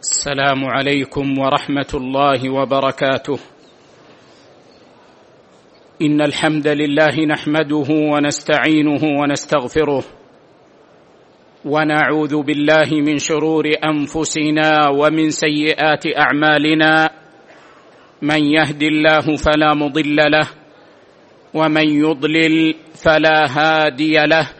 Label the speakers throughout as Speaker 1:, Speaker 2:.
Speaker 1: السلام عليكم ورحمة الله وبركاته. إن الحمد لله نحمده ونستعينه ونستغفره ونعوذ بالله من شرور أنفسنا ومن سيئات أعمالنا. من يهد الله فلا مضل له ومن يضلل فلا هادي له.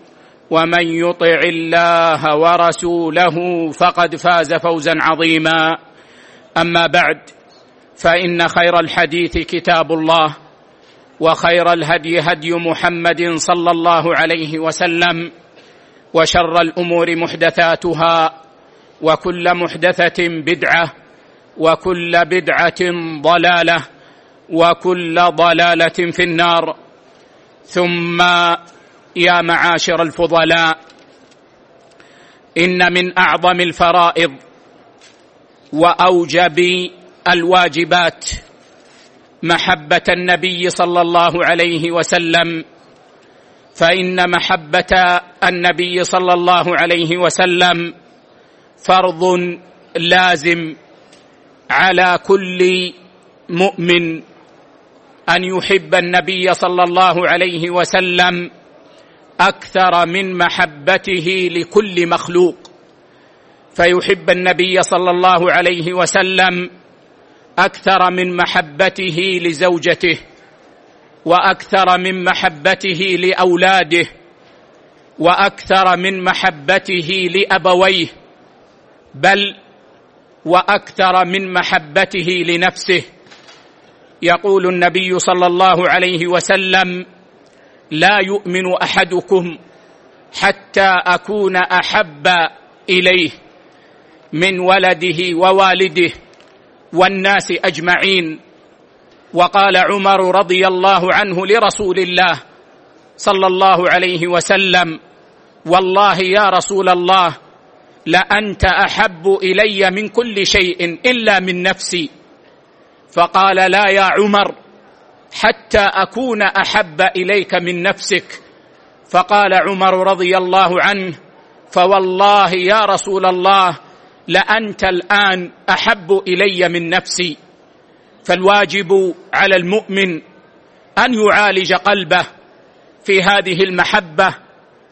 Speaker 1: ومن يطع الله ورسوله فقد فاز فوزا عظيما. أما بعد فإن خير الحديث كتاب الله وخير الهدي هدي محمد صلى الله عليه وسلم وشر الأمور محدثاتها وكل محدثة بدعة وكل بدعة ضلالة وكل ضلالة في النار. ثم يا معاشر الفضلاء إن من أعظم الفرائض وأوجب الواجبات محبة النبي صلى الله عليه وسلم فإن محبة النبي صلى الله عليه وسلم فرض لازم على كل مؤمن أن يحب النبي صلى الله عليه وسلم أكثر من محبته لكل مخلوق. فيحب النبي صلى الله عليه وسلم أكثر من محبته لزوجته وأكثر من محبته لأولاده وأكثر من محبته لأبويه بل وأكثر من محبته لنفسه. يقول النبي صلى الله عليه وسلم لا يؤمن أحدكم حتى أكون أحب إليه من ولده ووالده والناس أجمعين. وقال عمر رضي الله عنه لرسول الله صلى الله عليه وسلم والله يا رسول الله لأنت أحب إلي من كل شيء إلا من نفسي. فقال لا يا عمر حتى أكون أحب إليك من نفسك. فقال عمر رضي الله عنه فوالله يا رسول الله لأنت الآن أحب إلي من نفسي. فالواجب على المؤمن أن يعالج قلبه في هذه المحبة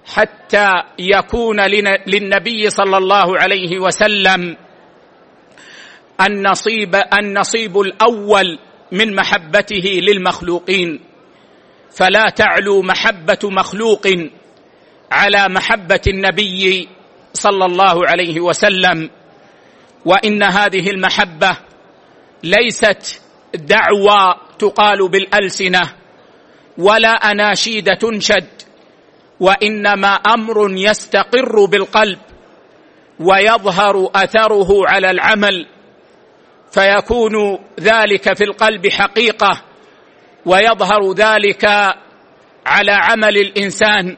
Speaker 1: حتى يكون للنبي صلى الله عليه وسلم النصيب النصيب الأول من محبته للمخلوقين. فلا تعلو محبة مخلوق على محبة النبي صلى الله عليه وسلم. وإن هذه المحبة ليست دعوى تقال بالألسنة ولا أناشيد تنشد وإنما أمر يستقر بالقلب ويظهر أثره على العمل. فيكون ذلك في القلب حقيقة ويظهر ذلك على عمل الإنسان.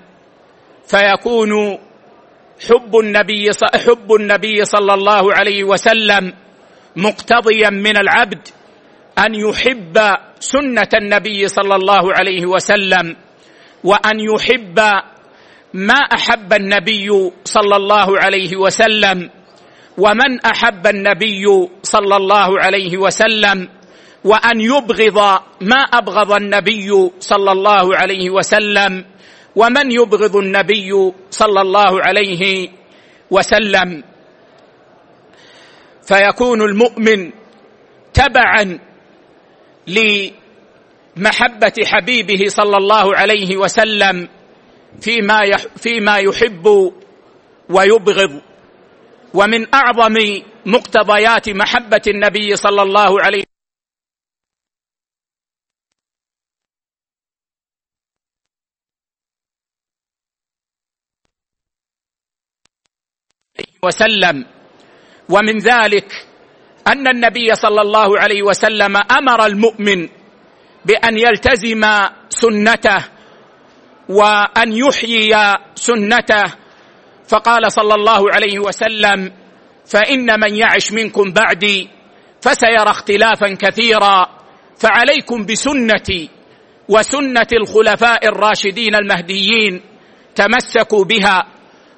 Speaker 1: فيكون حب النبي حب النبي صلى الله عليه وسلم مقتضيا من العبد أن يحب سنة النبي صلى الله عليه وسلم وأن يحب ما أحب النبي صلى الله عليه وسلم. ومن أحب النبي صلى الله عليه وسلم وأن يبغض ما أبغض النبي صلى الله عليه وسلم ومن يبغض النبي صلى الله عليه وسلم. فيكون المؤمن تبعا لمحبة حبيبه صلى الله عليه وسلم فيما فيما يحب ويبغض. ومن أعظم مقتضيات محبة النبي صلى الله عليه وسلم. ومن ذلك أن النبي صلى الله عليه وسلم أمر المؤمن بأن يلتزم سنته وأن يحيي سنته فقال صلى الله عليه وسلم فإن من يعش منكم بعدي فسيرى اختلافا كثيرا فعليكم بسنتي وسنة الخلفاء الراشدين المهديين تمسكوا بها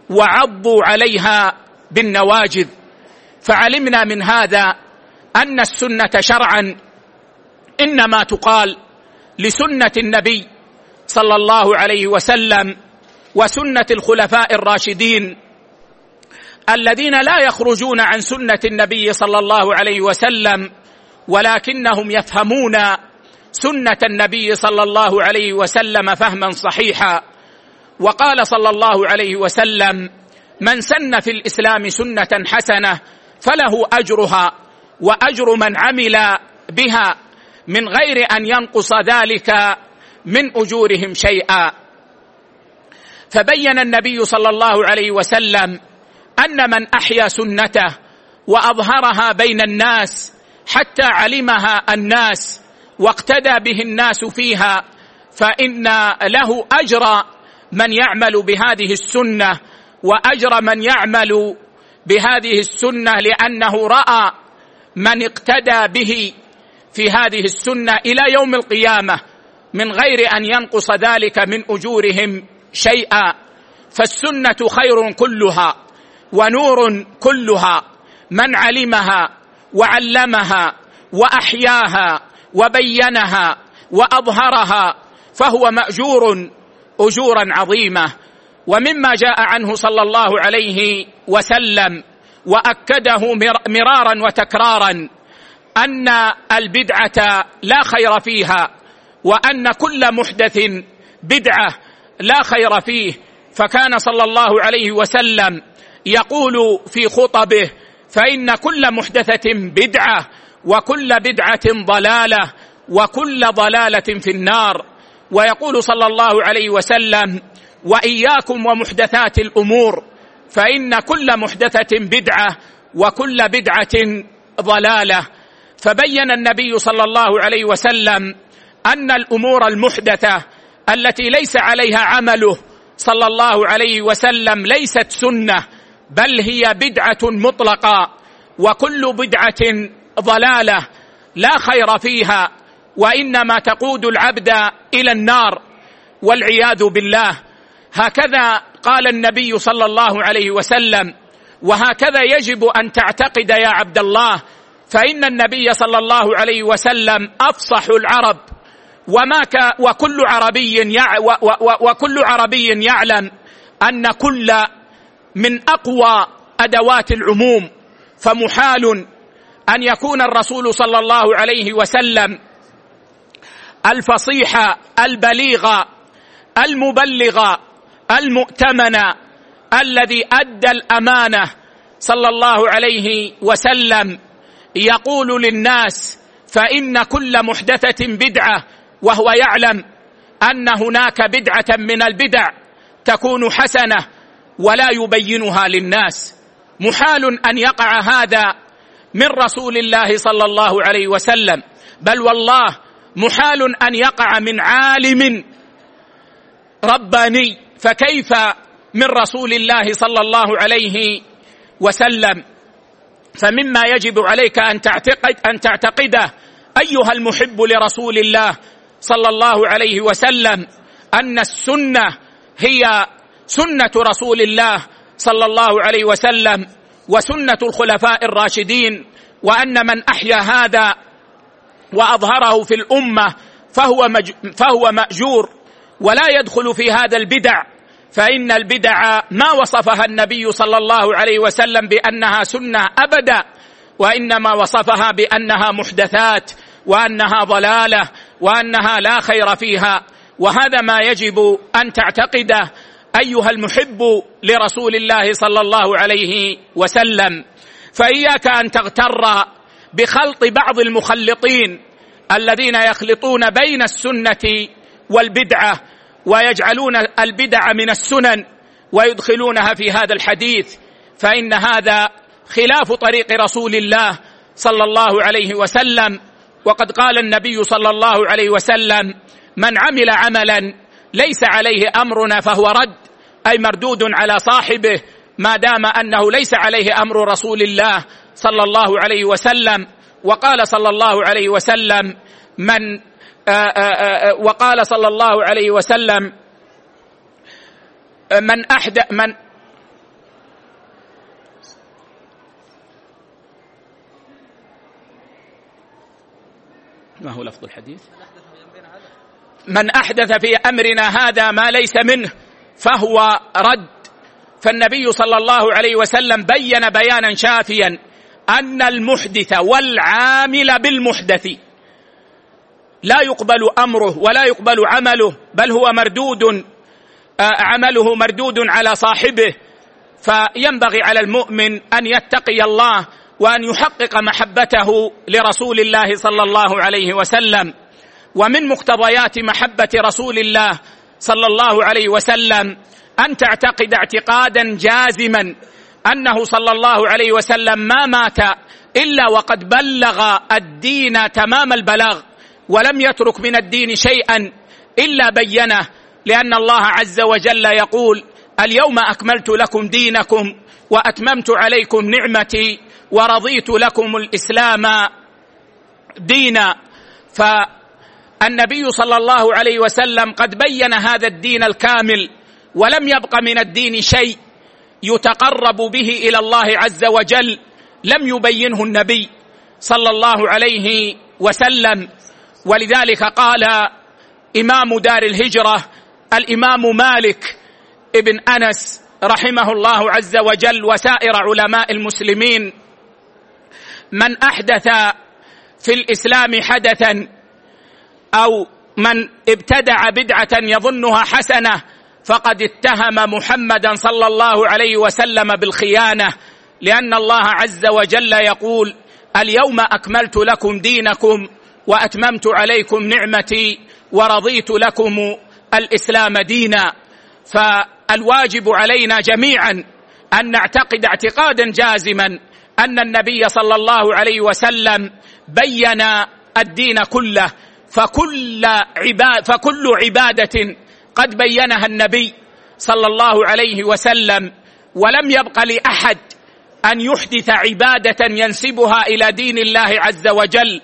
Speaker 1: وعضوا عليها بالنواجذ. فعلمنا من هذا أن السنة شرعا إنما تقال لسنة النبي صلى الله عليه وسلم وسنة الخلفاء الراشدين الذين لا يخرجون عن سنة النبي صلى الله عليه وسلم ولكنهم يفهمون سنة النبي صلى الله عليه وسلم فهما صحيحا. وقال صلى الله عليه وسلم من سن في الإسلام سنة حسنة فله أجرها وأجر من عمل بها من غير أن ينقص ذلك من أجورهم شيئا. فبين النبي صلى الله عليه وسلم أن من أحيا سنته وأظهرها بين الناس حتى علمها الناس واقتدى به الناس فيها فإن له أجر من يعمل بهذه السنة وأجر من يعمل بهذه السنة لأنه رأى من اقتدى به في هذه السنة إلى يوم القيامة من غير أن ينقص ذلك من أجورهم شيئا فالسنة خير كلها ونور كلها من علمها وعلمها وأحياها وبينها وأظهرها فهو مأجور أجورا عظيمة. ومما جاء عنه صلى الله عليه وسلم وأكده مرارا وتكرارا أن البدعة لا خير فيها وأن كل محدث بدعة لا خير فيه. فكان صلى الله عليه وسلم يقول في خطبه فإن كل محدثة بدعة وكل بدعة ضلالة وكل ضلالة في النار. ويقول صلى الله عليه وسلم وإياكم ومحدثات الأمور فإن كل محدثة بدعة وكل بدعة ضلالة. فبين النبي صلى الله عليه وسلم أن الأمور المحدثة التي ليس عليها عمله صلى الله عليه وسلم ليست سنة بل هي بدعة مطلقة وكل بدعة ضلالة لا خير فيها وإنما تقود العبد إلى النار والعياذ بالله. هكذا قال النبي صلى الله عليه وسلم وهكذا يجب أن تعتقد يا عبد الله فإن النبي صلى الله عليه وسلم أفصح العرب. وما ك وكل عربي يع وكل عربي يعلم أن كل من أقوى أدوات العموم فمحال أن يكون الرسول صلى الله عليه وسلم الفصيح البليغ المبلغ المؤتمن الذي أدى الأمانة صلى الله عليه وسلم يقول للناس فإن كل محدثة بدعة وهو يعلم أن هناك بدعة من البدع تكون حسنة ولا يبينها للناس. محال أن يقع هذا من رسول الله صلى الله عليه وسلم. بل والله محال أن يقع من عالم رباني. فكيف من رسول الله صلى الله عليه وسلم؟ فمما يجب عليك أن تعتقد أن تعتقده. أيها المحب لرسول الله صلى الله عليه وسلم أن السنة هي سنة رسول الله صلى الله عليه وسلم وسنة الخلفاء الراشدين وأن من أحيا هذا وأظهره في الأمة فهو مج فهو مأجور ولا يدخل في هذا البدع فإن البدع ما وصفها النبي صلى الله عليه وسلم بأنها سنة أبدا وإنما وصفها بأنها محدثات وأنها ضلالة وأنها لا خير فيها. وهذا ما يجب أن تعتقده أيها المحب لرسول الله صلى الله عليه وسلم. فإياك أن تغتر بخلط بعض المخلطين الذين يخلطون بين السنة والبدعة ويجعلون البدع من السنن ويدخلونها في هذا الحديث. فإن هذا خلاف طريق رسول الله صلى الله عليه وسلم. وقد قال النبي صلى الله عليه وسلم من عمل عملا ليس عليه أمرنا فهو رد أي مردود على صاحبه ما دام أنه ليس عليه أمر رسول الله صلى الله عليه وسلم. وقال صلى الله عليه وسلم من آآ آآ وقال صلى الله عليه وسلم من أحدث من ما هو لفظ الحديث؟ من أحدث في أمرنا هذا ما ليس منه فهو رد. فالنبي صلى الله عليه وسلم بين بيانا شافيا أن المحدث والعامل بالمحدث. لا يقبل أمره ولا يقبل عمله بل هو مردود آه، عمله مردود على صاحبه. فينبغي على المؤمن أن يتقي الله وأن يحقق محبته لرسول الله صلى الله عليه وسلم ومن مقتضيات محبة رسول الله صلى الله عليه وسلم أن تعتقد اعتقادا جازما أنه صلى الله عليه وسلم ما مات إلا وقد بلغ الدين تمام البلاغ ولم يترك من الدين شيئا إلا بينه لأن الله عز وجل يقول اليوم أكملت لكم دينكم وأتممت عليكم نعمتي ورضيت لكم الإسلام دينا فالنبي صلى الله عليه وسلم قد بين هذا الدين الكامل ولم يبق من الدين شيء يتقرب به إلى الله عز وجل لم يبينه النبي صلى الله عليه وسلم. ولذلك قال إمام دار الهجرة الإمام مالك ابن أنس رحمه الله عز وجل وسائر علماء المسلمين من أحدث في الإسلام حدثا أو من ابتدع بدعة يظنها حسنة فقد اتهم محمدا صلى الله عليه وسلم بالخيانة لأن الله عز وجل يقول اليوم أكملت لكم دينكم وأتممت عليكم نعمتي ورضيت لكم الإسلام دينا فالواجب علينا جميعا أن نعتقد اعتقادا جازما أن النبي صلى الله عليه وسلم بين الدين كله فكل عباد فكل عبادة قد بينها النبي صلى الله عليه وسلم ولم يبق لأحد أن يحدث عبادة ينسبها إلى دين الله عز وجل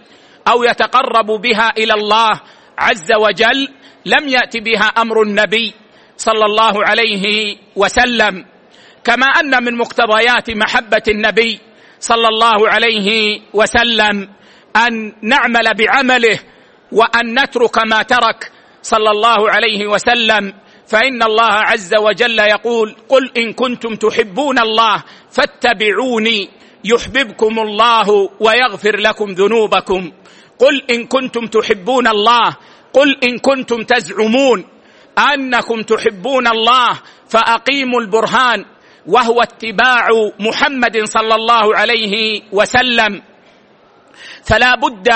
Speaker 1: أو يتقرب بها إلى الله عز وجل لم يأت بها أمر النبي صلى الله عليه وسلم. كما أن من مقتضيات محبة النبي صلى الله عليه وسلم أن نعمل بعمله وأن نترك ما ترك صلى الله عليه وسلم. فإن الله عز وجل يقول قل إن كنتم تحبون الله فاتبعوني يحببكم الله ويغفر لكم ذنوبكم. قل إن كنتم تحبون الله قل إن كنتم تزعمون أنكم تحبون الله فأقيموا البرهان. وهو اتباع محمد صلى الله عليه وسلم. فلا بد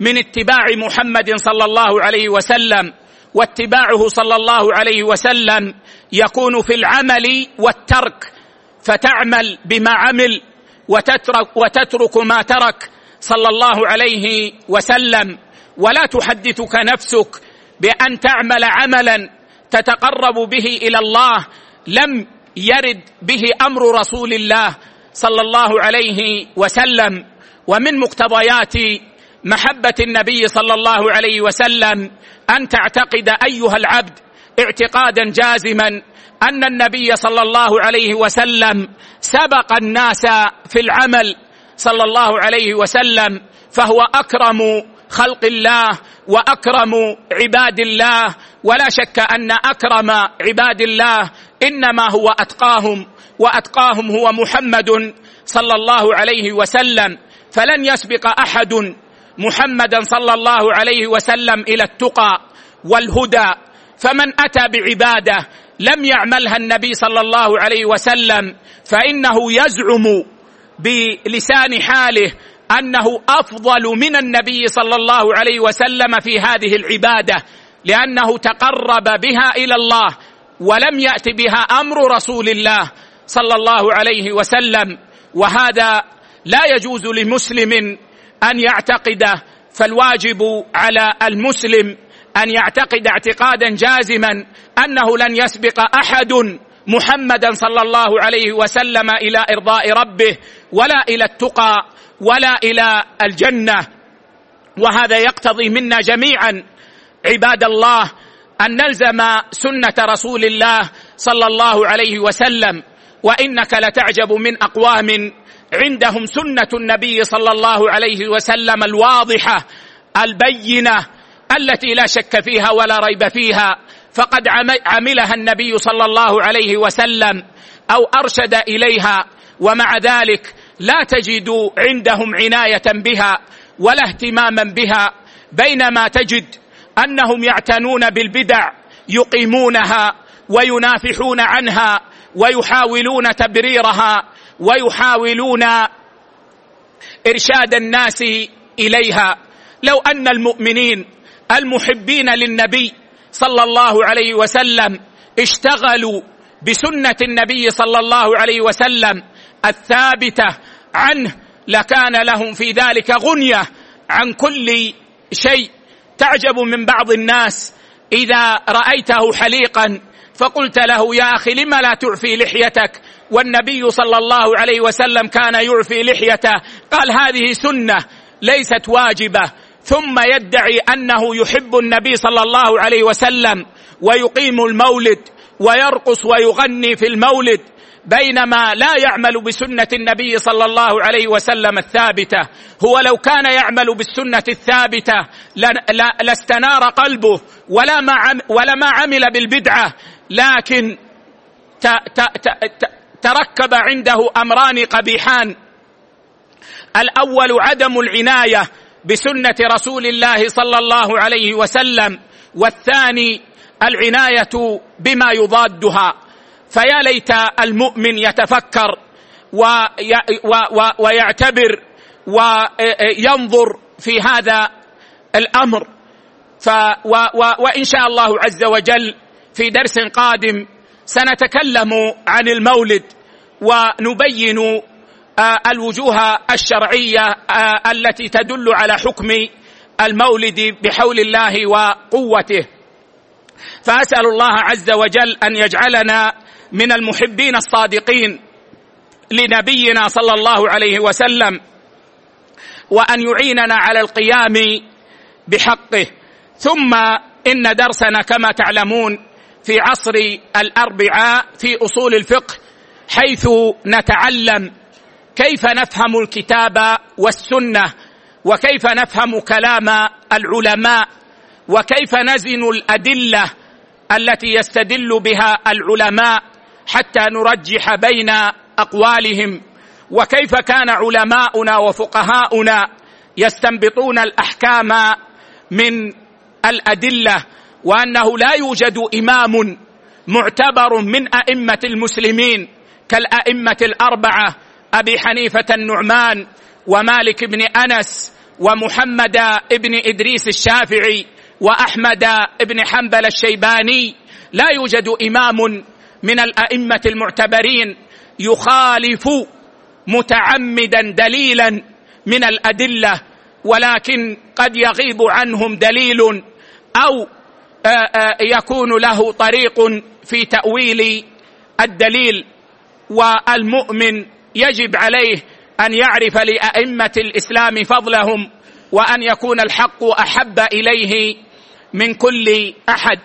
Speaker 1: من اتباع محمد صلى الله عليه وسلم واتباعه صلى الله عليه وسلم يكون في العمل والترك. فتعمل بما عمل وتترك وتترك ما ترك صلى الله عليه وسلم. ولا تحدثك نفسك بأن تعمل عملا تتقرب به إلى الله لم يرد به أمر رسول الله صلى الله عليه وسلم ومن مقتضيات محبة النبي صلى الله عليه وسلم أن تعتقد أيها العبد اعتقادا جازما أن النبي صلى الله عليه وسلم سبق الناس في العمل صلى الله عليه وسلم فهو أكرم خلق الله وأكرم عباد الله. ولا شك أن أكرم عباد الله إنما هو أتقاهم وأتقاهم هو محمد صلى الله عليه وسلم. فلن يسبق أحد محمدا صلى الله عليه وسلم إلى التقى والهدى. فمن أتى بعبادة لم يعملها النبي صلى الله عليه وسلم فإنه يزعم بلسان حاله أنه أفضل من النبي صلى الله عليه وسلم في هذه العبادة لأنه تقرب بها إلى الله ولم يأت بها أمر رسول الله صلى الله عليه وسلم وهذا لا يجوز لمسلم أن يعتقده فالواجب على المسلم أن يعتقد اعتقادا جازما أنه لن يسبق أحد محمدا صلى الله عليه وسلم إلى إرضاء ربه ولا إلى التقى ولا إلى الجنة. وهذا يقتضي منا جميعا عباد الله أن نلزم سنة رسول الله صلى الله عليه وسلم وإنك لتعجب من أقوام عندهم سنة النبي صلى الله عليه وسلم الواضحة البينة التي لا شك فيها ولا ريب فيها. فقد عملها النبي صلى الله عليه وسلم أو أرشد إليها. ومع ذلك لا تجد عندهم عناية بها ولا اهتماما بها بينما تجد أنهم يعتنون بالبدع يقيمونها وينافحون عنها ويحاولون تبريرها ويحاولون إرشاد الناس إليها. لو أن المؤمنين المحبين للنبي صلى الله عليه وسلم اشتغلوا بسنة النبي صلى الله عليه وسلم الثابتة عنه لكان لهم في ذلك غنية عن كل شيء. تعجب من بعض الناس إذا رأيته حليقا فقلت له يا أخي لم لا تعفي لحيتك? والنبي صلى الله عليه وسلم كان يعفي لحيته. قال هذه سنة ليست واجبة. ثم يدعي أنه يحب النبي صلى الله عليه وسلم ويقيم المولد ويرقص ويغني في المولد. بينما لا يعمل بسنة النبي صلى الله عليه وسلم الثابتة. هو لو كان يعمل بالسنة الثابتة لاستنار قلبه ولا ما ولا ما عمل بالبدعة. لكن تركب عنده أمران قبيحان. الأول عدم العناية بسنة رسول الله صلى الله عليه وسلم والثاني العناية بما يضادها. فيا ليت المؤمن يتفكر ويعتبر وينظر في هذا الأمر. ف وإن شاء الله عز وجل في درس قادم سنتكلم عن المولد ونبين الوجوه الشرعية التي تدل على حكم المولد بحول الله وقوته. فأسأل الله عز وجل أن يجعلنا من المحبين الصادقين لنبينا صلى الله عليه وسلم وأن يعيننا على القيام بحقه. ثم إن درسنا كما تعلمون في عصر الأربعاء في أصول الفقه حيث نتعلم كيف نفهم الكتاب والسنة وكيف نفهم كلام العلماء وكيف نزن الأدلة التي يستدل بها العلماء. حتى نرجح بين أقوالهم وكيف كان علماؤنا وفقهاؤنا يستنبطون الأحكام من الأدلة وأنه لا يوجد إمام معتبر من أئمة المسلمين كالأئمة الأربعة أبي حنيفة النعمان ومالك بن أنس ومحمد بن إدريس الشافعي وأحمد بن حنبل الشيباني لا يوجد إمام من الأئمة المعتبرين يخالف متعمدا دليلا من الأدلة ولكن قد يغيب عنهم دليل أو يكون له طريق في تأويل الدليل. والمؤمن يجب عليه أن يعرف لأئمة الإسلام فضلهم وأن يكون الحق أحب إليه من كل أحد.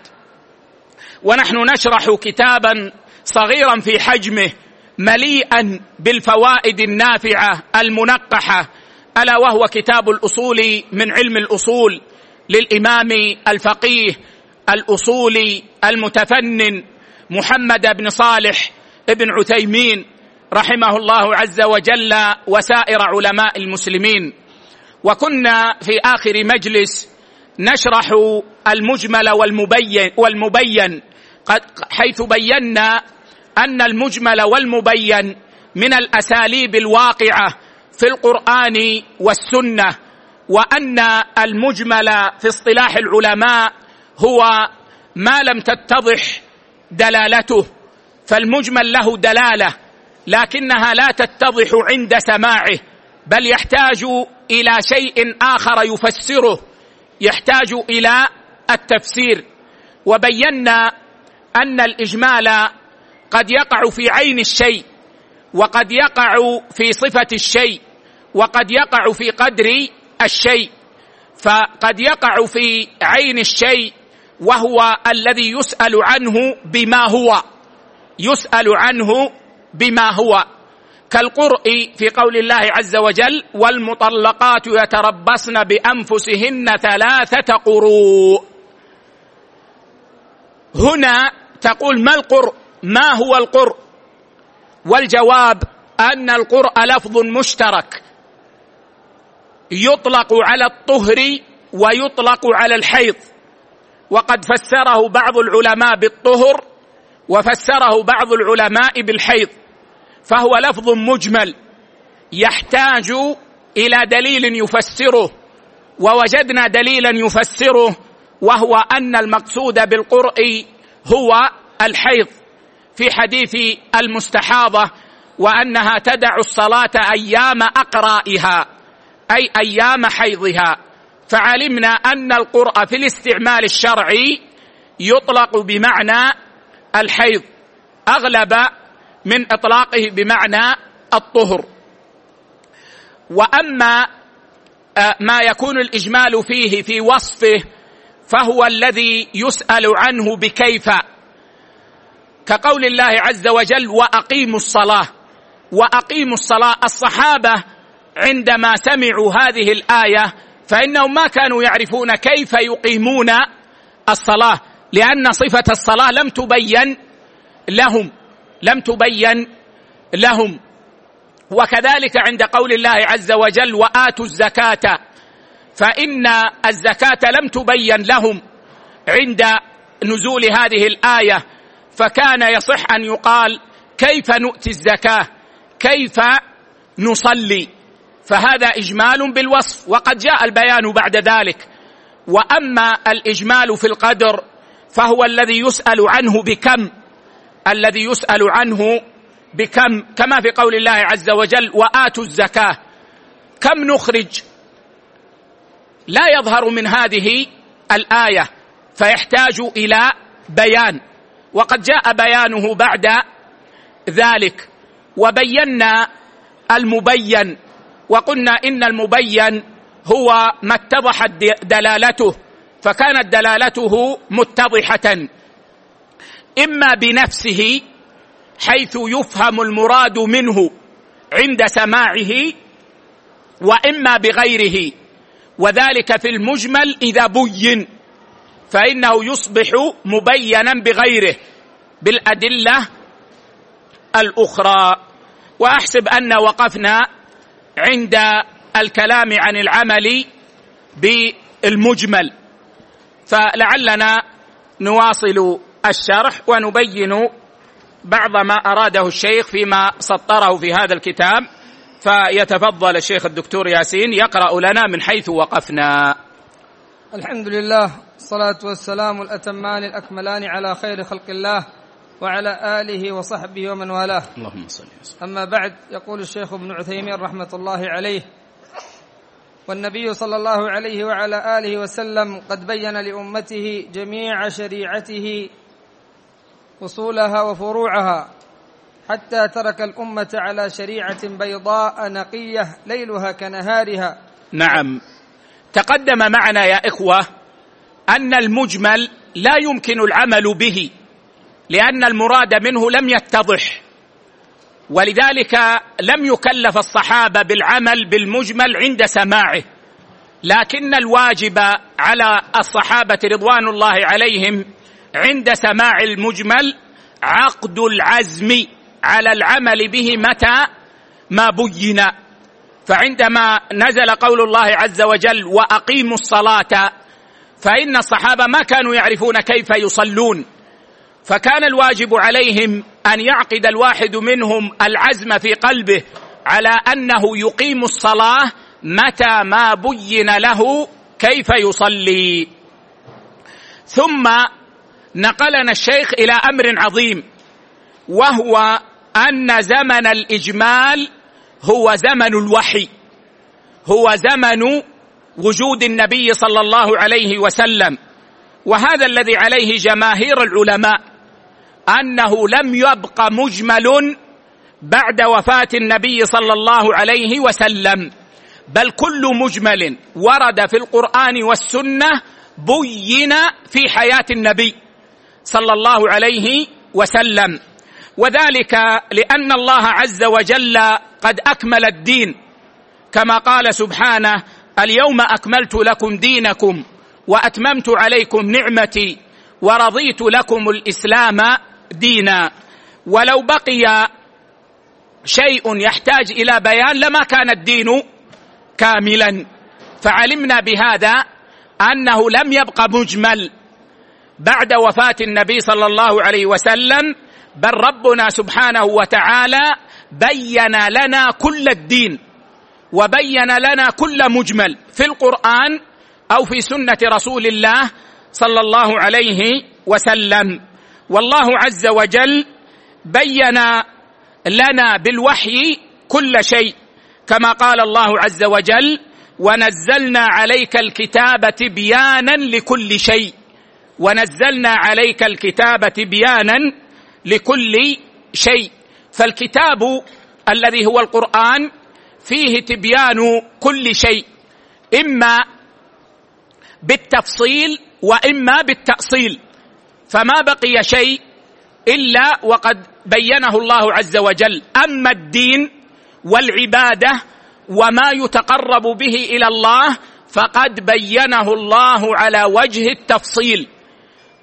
Speaker 1: ونحن نشرح كتابا صغيرا في حجمه مليئا بالفوائد النافعة المنقحة ألا وهو كتاب الأصول من علم الأصول للإمام الفقيه الاصولي المتفنن محمد بن صالح بن عثيمين رحمه الله عز وجل وسائر علماء المسلمين. وكنا في آخر مجلس نشرح المجمل والمبين والمبين حيث بينا أن المجمل والمبين من الأساليب الواقعة في القرآن والسنة وأن المجمل في اصطلاح العلماء هو ما لم تتضح دلالته فالمجمل له دلالة لكنها لا تتضح عند سماعه بل يحتاج إلى شيء آخر يفسره يحتاج إلى التفسير وبينا أن الإجمال قد يقع في عين الشيء وقد يقع في صفة الشيء وقد يقع في قدر الشيء. فقد يقع في عين الشيء وهو الذي يسأل عنه بما هو يسأل عنه بما هو. كالقرء في قول الله عز وجل والمطلقات يتربصن بأنفسهن ثلاثة قروء هنا تقول ما القرء ما هو القرء والجواب أن القرء لفظ مشترك. يطلق على الطهر ويطلق على الحيض. وقد فسره بعض العلماء بالطهر وفسره بعض العلماء بالحيض. فهو لفظ مجمل يحتاج إلى دليل يفسره. ووجدنا دليلا يفسره وهو أن المقصود بالقرء هو الحيض في حديث المستحاضة وأنها تدع الصلاة أيام أقرائها أي أيام حيضها. فعلمنا أن القرء في الاستعمال الشرعي يطلق بمعنى الحيض أغلب من إطلاقه بمعنى الطهر. وأما آه، ما يكون الإجمال فيه في وصفه فهو الذي يسأل عنه بكيف. كقول الله عز وجل وأقيموا الصلاة. وأقيموا الصلاة. الصحابة عندما سمعوا هذه الآية فإنهم ما كانوا يعرفون كيف يقيمون الصلاة لأن صفة الصلاة لم تبين لهم. لم تبين لهم. وكذلك عند قول الله عز وجل وآتوا الزكاة. فإن الزكاة لم تبين لهم عند نزول هذه الآية فكان يصح أن يقال كيف نؤتي الزكاة كيف نصلي؟ فهذا إجمال بالوصف وقد جاء البيان بعد ذلك. وأما الإجمال في القدر فهو الذي يسأل عنه بكم الذي يسأل عنه بكم كما في قول الله عز وجل وآتوا الزكاة. كم نخرج؟ لا يظهر من هذه الآية فيحتاج إلى بيان. وقد جاء بيانه بعد ذلك. وبينا المبين وقلنا إن المبين هو ما اتضحت دلالته فكانت دلالته متضحة. إما بنفسه حيث يفهم المراد منه عند سماعه وإما بغيره. وذلك في المجمل إذا بين. فإنه يصبح مبينا بغيره بالأدلة الأخرى. وأحسب أن وقفنا عند الكلام عن العمل بالمجمل. فلعلنا نواصل الشرح ونبين بعض ما أراده الشيخ فيما سطره في هذا الكتاب. فيتفضل الشيخ الدكتور ياسين يقرأ لنا من حيث وقفنا.
Speaker 2: الحمد لله الصلاة والسلام الأتمان الأكملان على خير خلق الله وعلى آله وصحبه ومن والاه. اللهم صل وسلم. أما بعد يقول الشيخ ابن عثيمين رحمة الله عليه والنبي صلى الله عليه وعلى آله وسلم قد بين لأمته جميع شريعته أصولها وفروعها. حتى ترك الأمة على شريعة بيضاء نقية ليلها كنهارها.
Speaker 1: نعم. تقدم معنا يا إخوة أن المجمل لا يمكن العمل به لأن المراد منه لم يتضح. ولذلك لم يكلف الصحابة بالعمل بالمجمل عند سماعه. لكن الواجب على الصحابة رضوان الله عليهم عند سماع المجمل عقد العزم على العمل به متى؟ ما بين. فعندما نزل قول الله عز وجل وأقيموا الصلاة فإن الصحابة ما كانوا يعرفون كيف يصلون. فكان الواجب عليهم أن يعقد الواحد منهم العزم في قلبه على أنه يقيم الصلاة متى ما بين له كيف يصلي. ثم نقلنا الشيخ إلى أمر عظيم. وهو أن زمن الإجمال هو زمن الوحي. هو زمن وجود النبي صلى الله عليه وسلم. وهذا الذي عليه جماهير العلماء أنه لم يبق مجمل بعد وفاة النبي صلى الله عليه وسلم. بل كل مجمل ورد في القرآن والسنة بين في حياة النبي صلى الله عليه وسلم. وذلك لأن الله عز وجل قد أكمل الدين. كما قال سبحانه اليوم أكملت لكم دينكم وأتممت عليكم نعمتي ورضيت لكم الإسلام دينا. ولو بقي شيء يحتاج إلى بيان لما كان الدين كاملا. فعلمنا بهذا أنه لم يبق مجمل. بعد وفاة النبي صلى الله عليه وسلم بل ربنا سبحانه وتعالى بين لنا كل الدين وبين لنا كل مجمل في القرآن أو في سنة رسول الله صلى الله عليه وسلم. والله عز وجل بين لنا بالوحي كل شيء كما قال الله عز وجل ونزلنا عليك الكتاب تبيانا لكل شيء ونزلنا عليك الكتاب تبيانا لكل شيء. فالكتاب الذي هو القرآن فيه تبيان كل شيء إما بالتفصيل وإما بالتأصيل. فما بقي شيء إلا وقد بينه الله عز وجل. أما الدين والعبادة وما يتقرب به إلى الله فقد بينه الله على وجه التفصيل.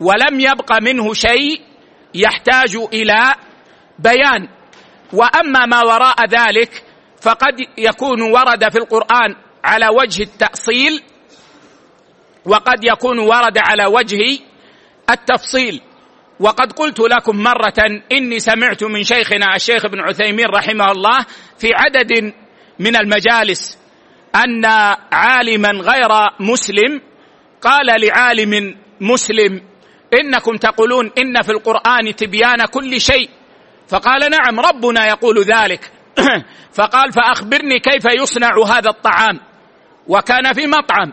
Speaker 1: ولم يبق منه شيء يحتاج إلى بيان. وأما ما وراء ذلك فقد يكون ورد في القرآن على وجه التأصيل وقد يكون ورد على وجه التفصيل. وقد قلت لكم مرة إني سمعت من شيخنا الشيخ ابن عثيمين رحمه الله في عدد من المجالس أن عالما غير مسلم قال لعالم مسلم إنكم تقولون إن في القرآن تبيان كل شيء. فقال نعم ربنا يقول ذلك. فقال فأخبرني كيف يصنع هذا الطعام. وكان في مطعم.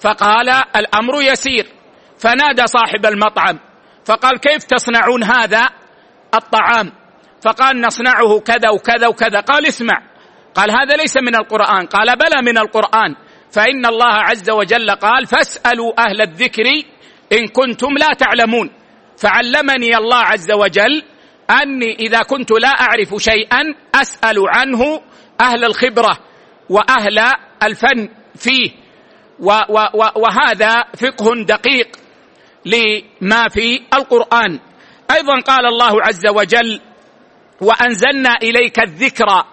Speaker 1: فقال الأمر يسير. فنادى صاحب المطعم. فقال كيف تصنعون هذا الطعام؟ فقال نصنعه كذا وكذا وكذا. قال اسمع. قال هذا ليس من القرآن. قال بلى من القرآن. فإن الله عز وجل قال فاسألوا أهل الذكر إن كنتم لا تعلمون. فعلمني الله عز وجل أني إذا كنت لا أعرف شيئا أسأل عنه أهل الخبرة وأهل الفن فيه. وهذا فقه دقيق لما في القرآن. أيضا قال الله عز وجل وأنزلنا إليك الذكر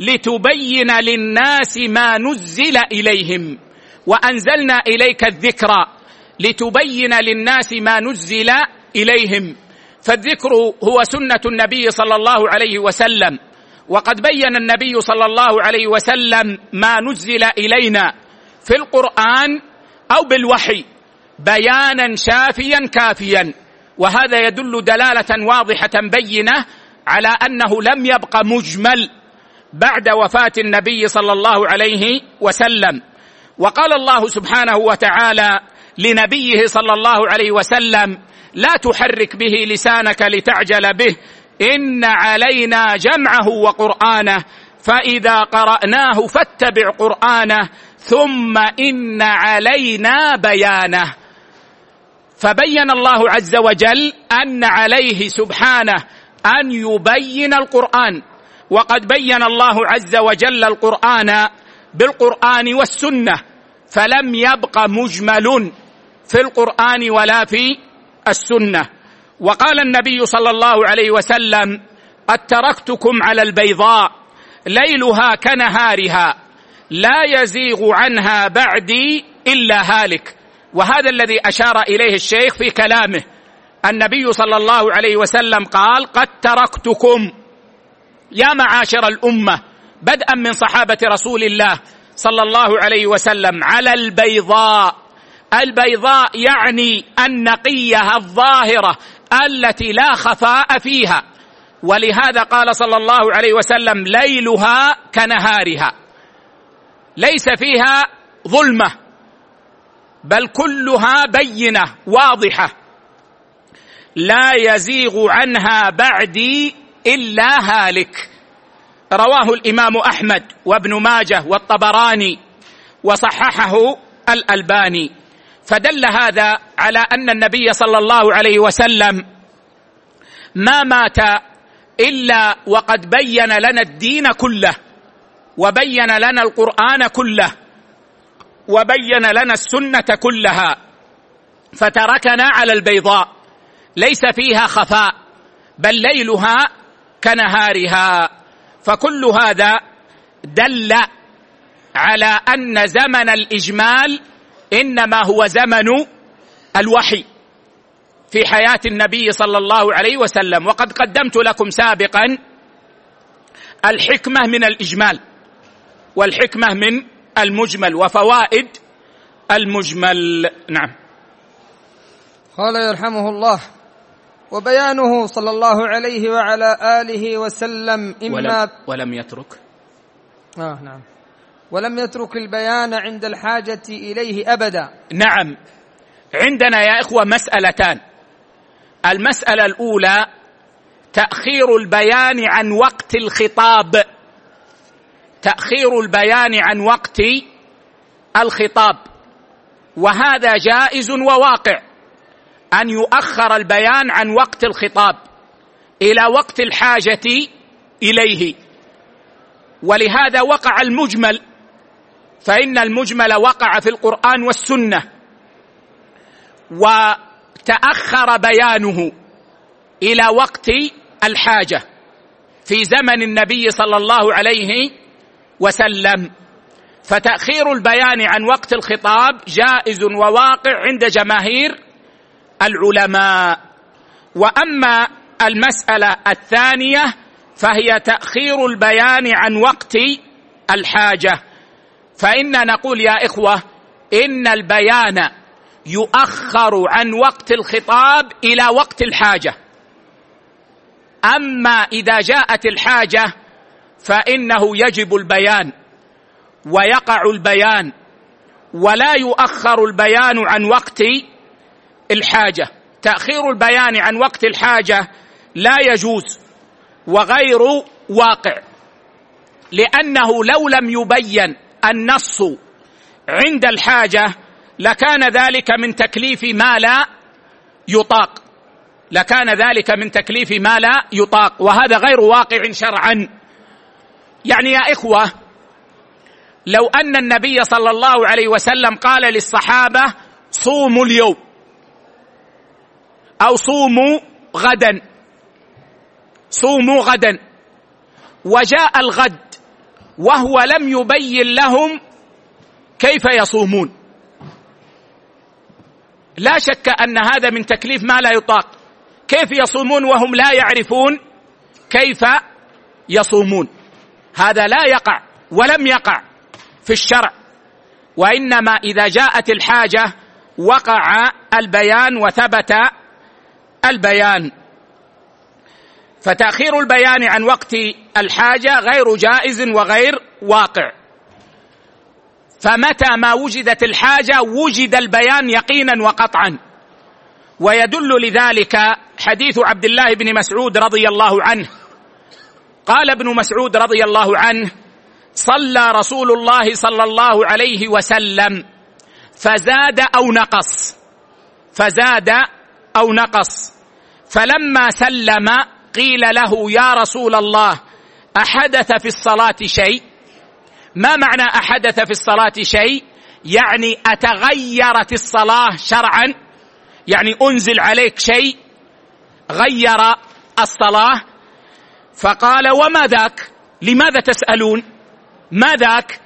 Speaker 1: لتبين للناس ما نزل إليهم. وأنزلنا إليك الذكر لتبين للناس ما نزل إليهم. فالذكر هو سنة النبي صلى الله عليه وسلم. وقد بين النبي صلى الله عليه وسلم ما نزل إلينا في القرآن أو بالوحي بيانا شافيا كافيا. وهذا يدل دلالة واضحة بينة على أنه لم يبق مجمل بعد وفاة النبي صلى الله عليه وسلم. وقال الله سبحانه وتعالى لنبيه صلى الله عليه وسلم لا تحرك به لسانك لتعجل به إن علينا جمعه وقرآنه فإذا قرأناه فاتبع قرآنه ثم إن علينا بيانه. فبين الله عز وجل أن عليه سبحانه أن يبين القرآن وقد بين الله عز وجل القرآن بالقرآن والسنة فلم يبق مجمل. في القرآن ولا في السنة. وقال النبي صلى الله عليه وسلم قد تركتكم على البيضاء ليلها كنهارها لا يزيغ عنها بعدي إلا هالك. وهذا الذي أشار إليه الشيخ في كلامه. النبي صلى الله عليه وسلم قال قد تركتكم. يا معاشر الأمة بدءا من صحابة رسول الله صلى الله عليه وسلم على البيضاء. البيضاء يعني النقية الظاهرة التي لا خفاء فيها. ولهذا قال صلى الله عليه وسلم ليلها كنهارها. ليس فيها ظلمة بل كلها بينة واضحة. لا يزيغ عنها بعدي إلا هالك. رواه الإمام أحمد وابن ماجه والطبراني وصححه الألباني. فدل هذا على أن النبي صلى الله عليه وسلم ما مات إلا وقد بين لنا الدين كله وبين لنا القرآن كله وبين لنا السنة كلها فتركنا على البيضاء ليس فيها خفاء بل ليلها كنهارها. فكل هذا دل على أن زمن الإجمال إنما هو زمن الوحي في حياة النبي صلى الله عليه وسلم. وقد قدمت لكم سابقا الحكمة من الإجمال والحكمة من المجمل وفوائد المجمل. نعم.
Speaker 2: قال يرحمه الله وبيانه صلى الله عليه وعلى آله وسلم
Speaker 1: إما ولم, ولم يترك.
Speaker 2: آه نعم. ولم يترك البيان عند الحاجة إليه أبدا.
Speaker 1: نعم. عندنا يا إخوة مسألتان. المسألة الأولى تأخير البيان عن وقت الخطاب. تأخير البيان عن وقت الخطاب. وهذا جائز وواقع. أن يؤخر البيان عن وقت الخطاب إلى وقت الحاجة إليه. ولهذا وقع المجمل فإن المجمل وقع في القرآن والسنة وتأخر بيانه إلى وقت الحاجة في زمن النبي صلى الله عليه وسلم. فتأخير البيان عن وقت الخطاب جائز وواقع عند جماهير العلماء. وأما المسألة الثانية فهي تأخير البيان عن وقت الحاجة. فإنا نقول يا إخوة إن البيان يؤخر عن وقت الخطاب إلى وقت الحاجة. أما إذا جاءت الحاجة فإنه يجب البيان ويقع البيان ولا يؤخر البيان عن وقت الحاجة. تأخير البيان عن وقت الحاجة لا يجوز وغير واقع لأنه لو لم يبين النص عند الحاجة لكان ذلك من تكليف ما لا يطاق. لكان ذلك من تكليف ما لا يطاق. وهذا غير واقع شرعا. يعني يا إخوة لو أن النبي صلى الله عليه وسلم قال للصحابة صوموا اليوم أو صوموا غدا صوموا غدا وجاء الغد وهو لم يبين لهم كيف يصومون. لا شك أن هذا من تكليف ما لا يطاق. كيف يصومون وهم لا يعرفون كيف يصومون. هذا لا يقع ولم يقع في الشرع. وإنما إذا جاءت الحاجة وقع البيان وثبت البيان. فتأخير البيان عن وقت الحاجة غير جائز وغير واقع. فمتى ما وجدت الحاجة وجد البيان يقينا وقطعا. ويدل لذلك حديث عبد الله بن مسعود رضي الله عنه. قال ابن مسعود رضي الله عنه صلى رسول الله صلى الله عليه وسلم فزاد أو نقص فزاد أو نقص فلما سلم قيل له يا رسول الله أحدث في الصلاة شيء؟ ما معنى أحدث في الصلاة شيء؟ يعني أتغيرت الصلاة شرعا؟ يعني أنزل عليك شيء؟ غير الصلاة؟ فقال وما ذاك؟ لماذا تسألون؟ ما ذاك؟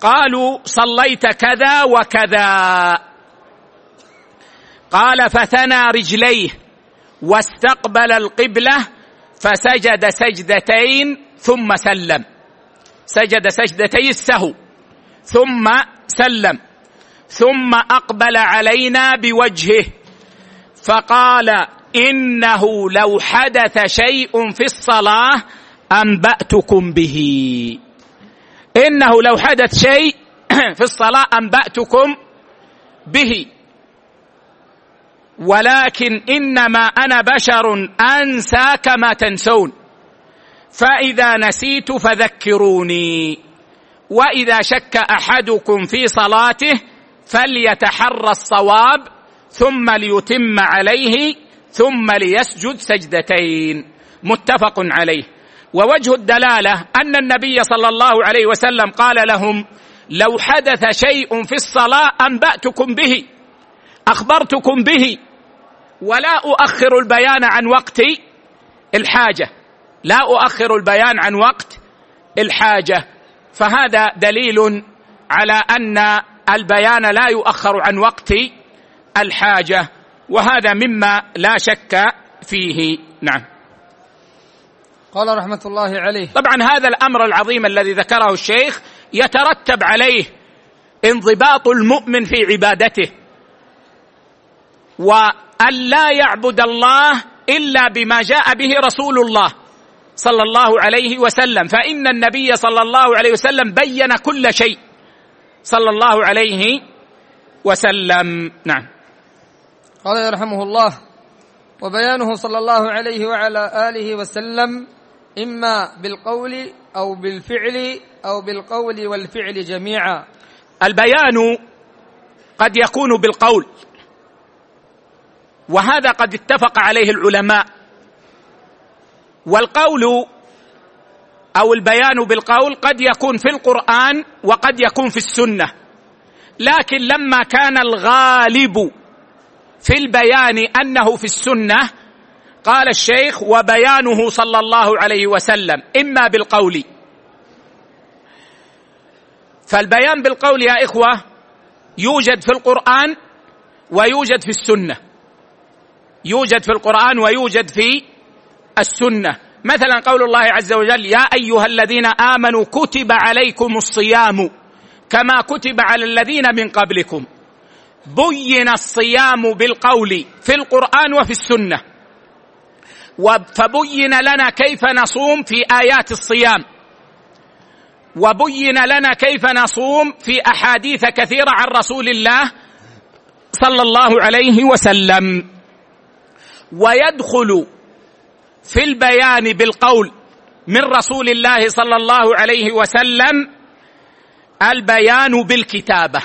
Speaker 1: قالوا صليت كذا وكذا. قال فثنى رجليه. واستقبل القبلة فسجد سجدتين ثم سلم. سجد سجدتي السهو ثم سلم. ثم أقبل علينا بوجهه فقال إنه لو حدث شيء في الصلاة أنبأتكم به. إنه لو حدث شيء في الصلاة أنبأتكم به. ولكن إنما أنا بشر انسى كما تنسون. فإذا نسيت فذكروني. وإذا شك أحدكم في صلاته فليتحرى الصواب ثم ليتم عليه ثم ليسجد سجدتين. متفق عليه. ووجه الدلالة أن النبي صلى الله عليه وسلم قال لهم لو حدث شيء في الصلاة أنبأتكم به أخبرتكم به ولا أؤخر البيان عن وقت الحاجة. لا أؤخر البيان عن وقت الحاجة. فهذا دليل على أن البيان لا يؤخر عن وقت الحاجة. وهذا مما لا شك فيه. نعم.
Speaker 2: قال رحمة الله عليه.
Speaker 1: طبعا هذا الأمر العظيم الذي ذكره الشيخ يترتب عليه انضباط المؤمن في عبادته. وان لا يعبد الله إلا بما جاء به رسول الله صلى الله عليه وسلم. فإن النبي صلى الله عليه وسلم بين كل شيء صلى الله عليه وسلم. نعم.
Speaker 2: قال يرحمه الله وبيانه صلى الله عليه وعلى آله وسلم إما بالقول أو بالفعل أو بالقول والفعل جميعا.
Speaker 1: البيان قد يكون بالقول. وهذا قد اتفق عليه العلماء. والقول أو البيان بالقول قد يكون في القرآن وقد يكون في السنة. لكن لما كان الغالب في البيان أنه في السنة قال الشيخ وبيانه صلى الله عليه وسلم إما بالقول. فالبيان بالقول يا إخوة يوجد في القرآن ويوجد في السنة. يوجد في القرآن ويوجد في السنة. مثلا قول الله عز وجل يا أيها الذين آمنوا كتب عليكم الصيام كما كتب على الذين من قبلكم. بين الصيام بالقول في القرآن وفي السنة. فبين لنا كيف نصوم في آيات الصيام. وبين لنا كيف نصوم في أحاديث كثيرة عن رسول الله صلى الله عليه وسلم. ويدخل في البيان بالقول من رسول الله صلى الله عليه وسلم البيان بالكتابة.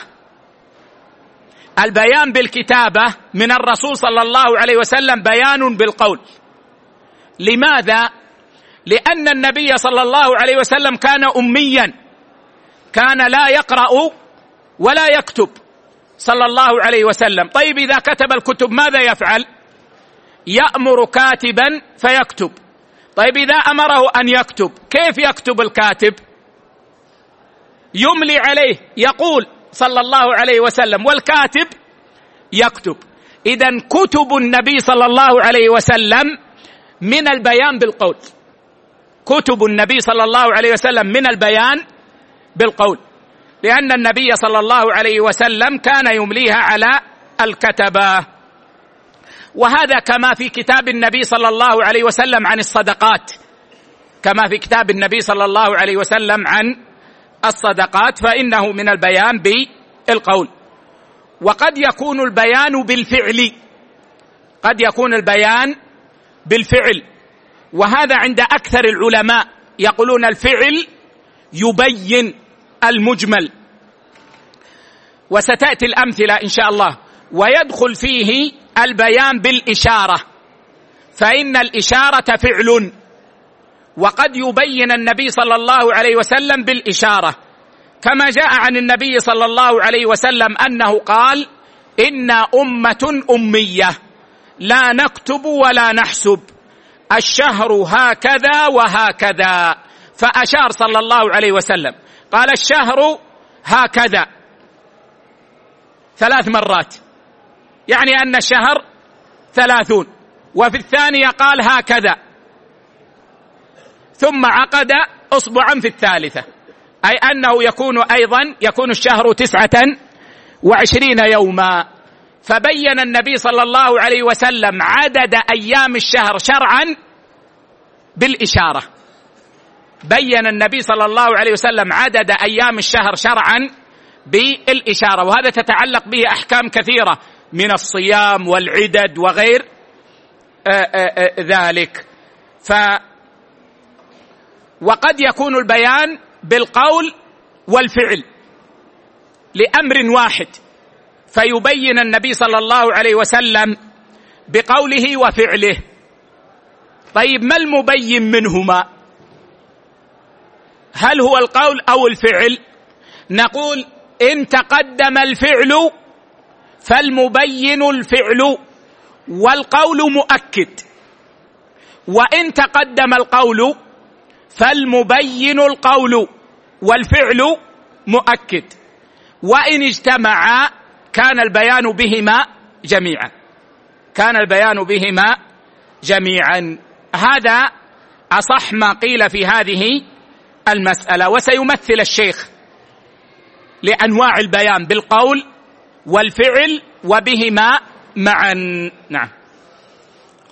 Speaker 1: البيان بالكتابة من الرسول صلى الله عليه وسلم بيان بالقول. لماذا؟ لأن النبي صلى الله عليه وسلم كان اميا. كان لا يقرأ ولا يكتب صلى الله عليه وسلم. طيب إذا كتب الكتب ماذا يفعل؟ يأمر كاتبا فيكتب. طيب إذا أمره أن يكتب كيف يكتب الكاتب؟ يملي عليه يقول صلى الله عليه وسلم والكاتب يكتب. اذا كتب النبي صلى الله عليه وسلم من البيان بالقول. كتب النبي صلى الله عليه وسلم من البيان بالقول. لأن النبي صلى الله عليه وسلم كان يمليها على الكتبة. وهذا كما في كتاب النبي صلى الله عليه وسلم عن الصدقات. كما في كتاب النبي صلى الله عليه وسلم عن الصدقات فإنه من البيان بالقول. وقد يكون البيان بالفعل. قد يكون البيان بالفعل. وهذا عند أكثر العلماء يقولون الفعل يبين المجمل. وستأتي الأمثلة إن شاء الله. ويدخل فيه البيان بالإشارة فإن الإشارة فعل وقد يبين النبي صلى الله عليه وسلم بالإشارة كما جاء عن النبي صلى الله عليه وسلم أنه قال إنا أمة أمية لا نكتب ولا نحسب الشهر هكذا وهكذا. فأشار صلى الله عليه وسلم قال الشهر هكذا. ثلاث مرات. يعني أن الشهر ثلاثون وفي الثانية قال هكذا. ثم عقد اصبعا في الثالثة أي أنه يكون أيضا يكون الشهر تسعة وعشرين يوما. فبين النبي صلى الله عليه وسلم عدد أيام الشهر شرعا بالإشارة. بين النبي صلى الله عليه وسلم عدد أيام الشهر شرعا بالإشارة وهذا تتعلق به أحكام كثيرة. من الصيام والعدد وغير آه، آه، آه، ذلك. ف وقد يكون البيان بالقول والفعل لأمر واحد فيبين النبي صلى الله عليه وسلم بقوله وفعله. طيب ما المبين منهما؟ هل هو القول أو الفعل؟ نقول إن تقدم الفعل فالمبين الفعل والقول مؤكد. وإن تقدم القول فالمبين القول والفعل مؤكد. وإن اجتمعا كان البيان بهما جميعا. كان البيان بهما جميعا. هذا أصح ما قيل في هذه المسألة. وسيمثل الشيخ لأنواع البيان بالقول والفعل وبهما معا. نعم.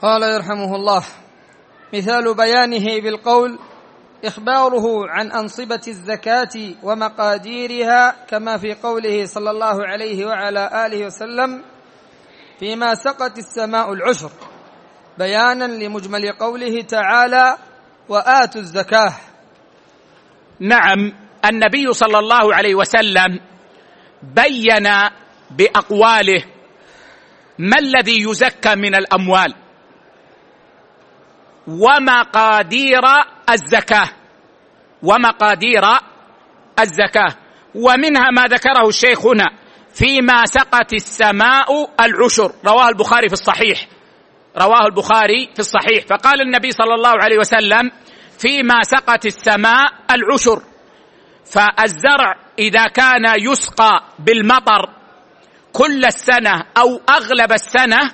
Speaker 2: قال يرحمه الله مثال بيانه بالقول إخباره عن أنصبة الزكاة ومقاديرها كما في قوله صلى الله عليه وعلى آله وسلم فيما سقت السماء العشر. بيانا لمجمل قوله تعالى وآتوا الزكاة.
Speaker 1: نعم النبي صلى الله عليه وسلم بين بأقواله ما الذي يزكى من الأموال ومقادير الزكاة ومقادير الزكاة ومنها ما ذكره الشيخ هنا فيما سقت السماء العشر رواه البخاري في الصحيح رواه البخاري في الصحيح فقال النبي صلى الله عليه وسلم فيما سقت السماء العشر فالزرع إذا كان يسقى بالمطر كل السنة أو أغلب السنة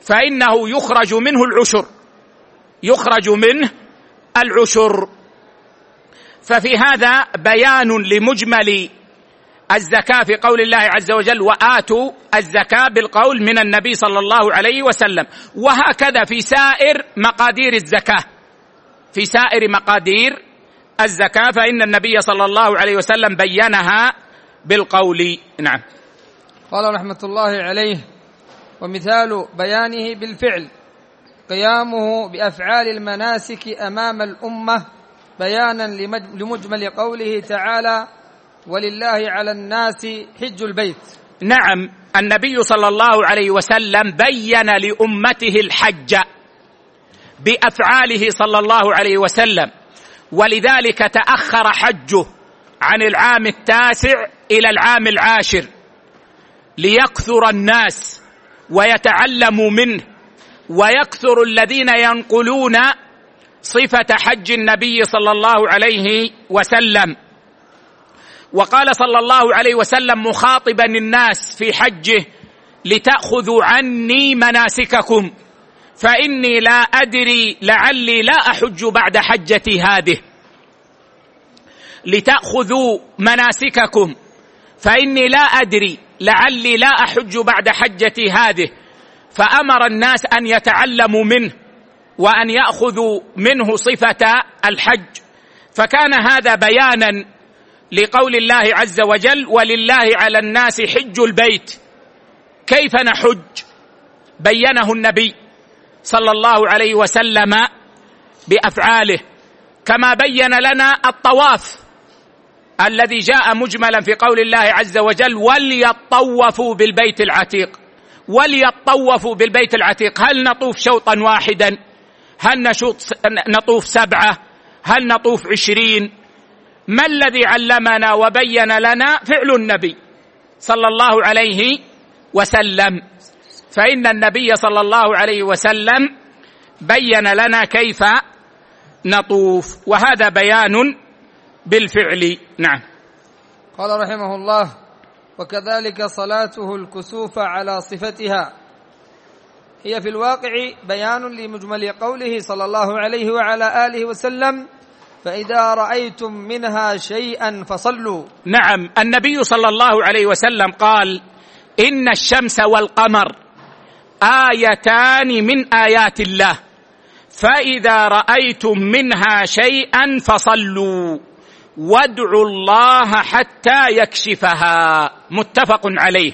Speaker 1: فإنه يخرج منه العشر. يخرج منه العشر. ففي هذا بيان لمجمل الزكاة في قول الله عز وجل وآتوا الزكاة بالقول من النبي صلى الله عليه وسلم وهكذا في سائر مقادير الزكاة. في سائر مقادير الزكاة فإن النبي صلى الله عليه وسلم بينها بالقول. نعم.
Speaker 2: قال رحمة الله عليه ومثال بيانه بالفعل قيامه بأفعال المناسك أمام الأمة بيانا لمجمل قوله تعالى ولله على الناس حج البيت
Speaker 1: نعم النبي صلى الله عليه وسلم بين لأمته الحج بأفعاله صلى الله عليه وسلم ولذلك تأخر حجه عن العام التاسع إلى العام العاشر. ليكثر الناس ويتعلموا منه ويكثر الذين ينقلون صفة حج النبي صلى الله عليه وسلم. وقال صلى الله عليه وسلم مخاطبا الناس في حجه لتأخذوا عني مناسككم فإني لا أدري لعلي لا أحج بعد حجتي هذه. لتأخذوا مناسككم فإني لا أدري لعلي لا أحج بعد حجتي هذه. فأمر الناس أن يتعلموا منه وأن يأخذوا منه صفة الحج. فكان هذا بيانا لقول الله عز وجل ولله على الناس حج البيت. كيف نحج؟ بينه النبي صلى الله عليه وسلم بأفعاله. كما بين لنا الطواف. الذي جاء مجملا في قول الله عز وجل وليطوفوا بالبيت العتيق. وليطوفوا بالبيت العتيق. هل نطوف شوطا واحدا؟ هل نشوط نطوف سبعة؟ هل نطوف عشرين؟ ما الذي علمنا وبين لنا فعل النبي صلى الله عليه وسلم؟ فإن النبي صلى الله عليه وسلم بين لنا كيف نطوف. وهذا بيان بالفعل. نعم.
Speaker 2: قال رحمه الله وكذلك صلاته الكسوف على صفتها. هي في الواقع بيان لمجمل قوله صلى الله عليه وعلى آله وسلم فإذا رأيتم منها شيئا فصلوا.
Speaker 1: نعم. النبي صلى الله عليه وسلم قال إن الشمس والقمر آيتان من آيات الله فإذا رأيتم منها شيئا فصلوا. وادعوا الله حتى يكشفها. متفق عليه.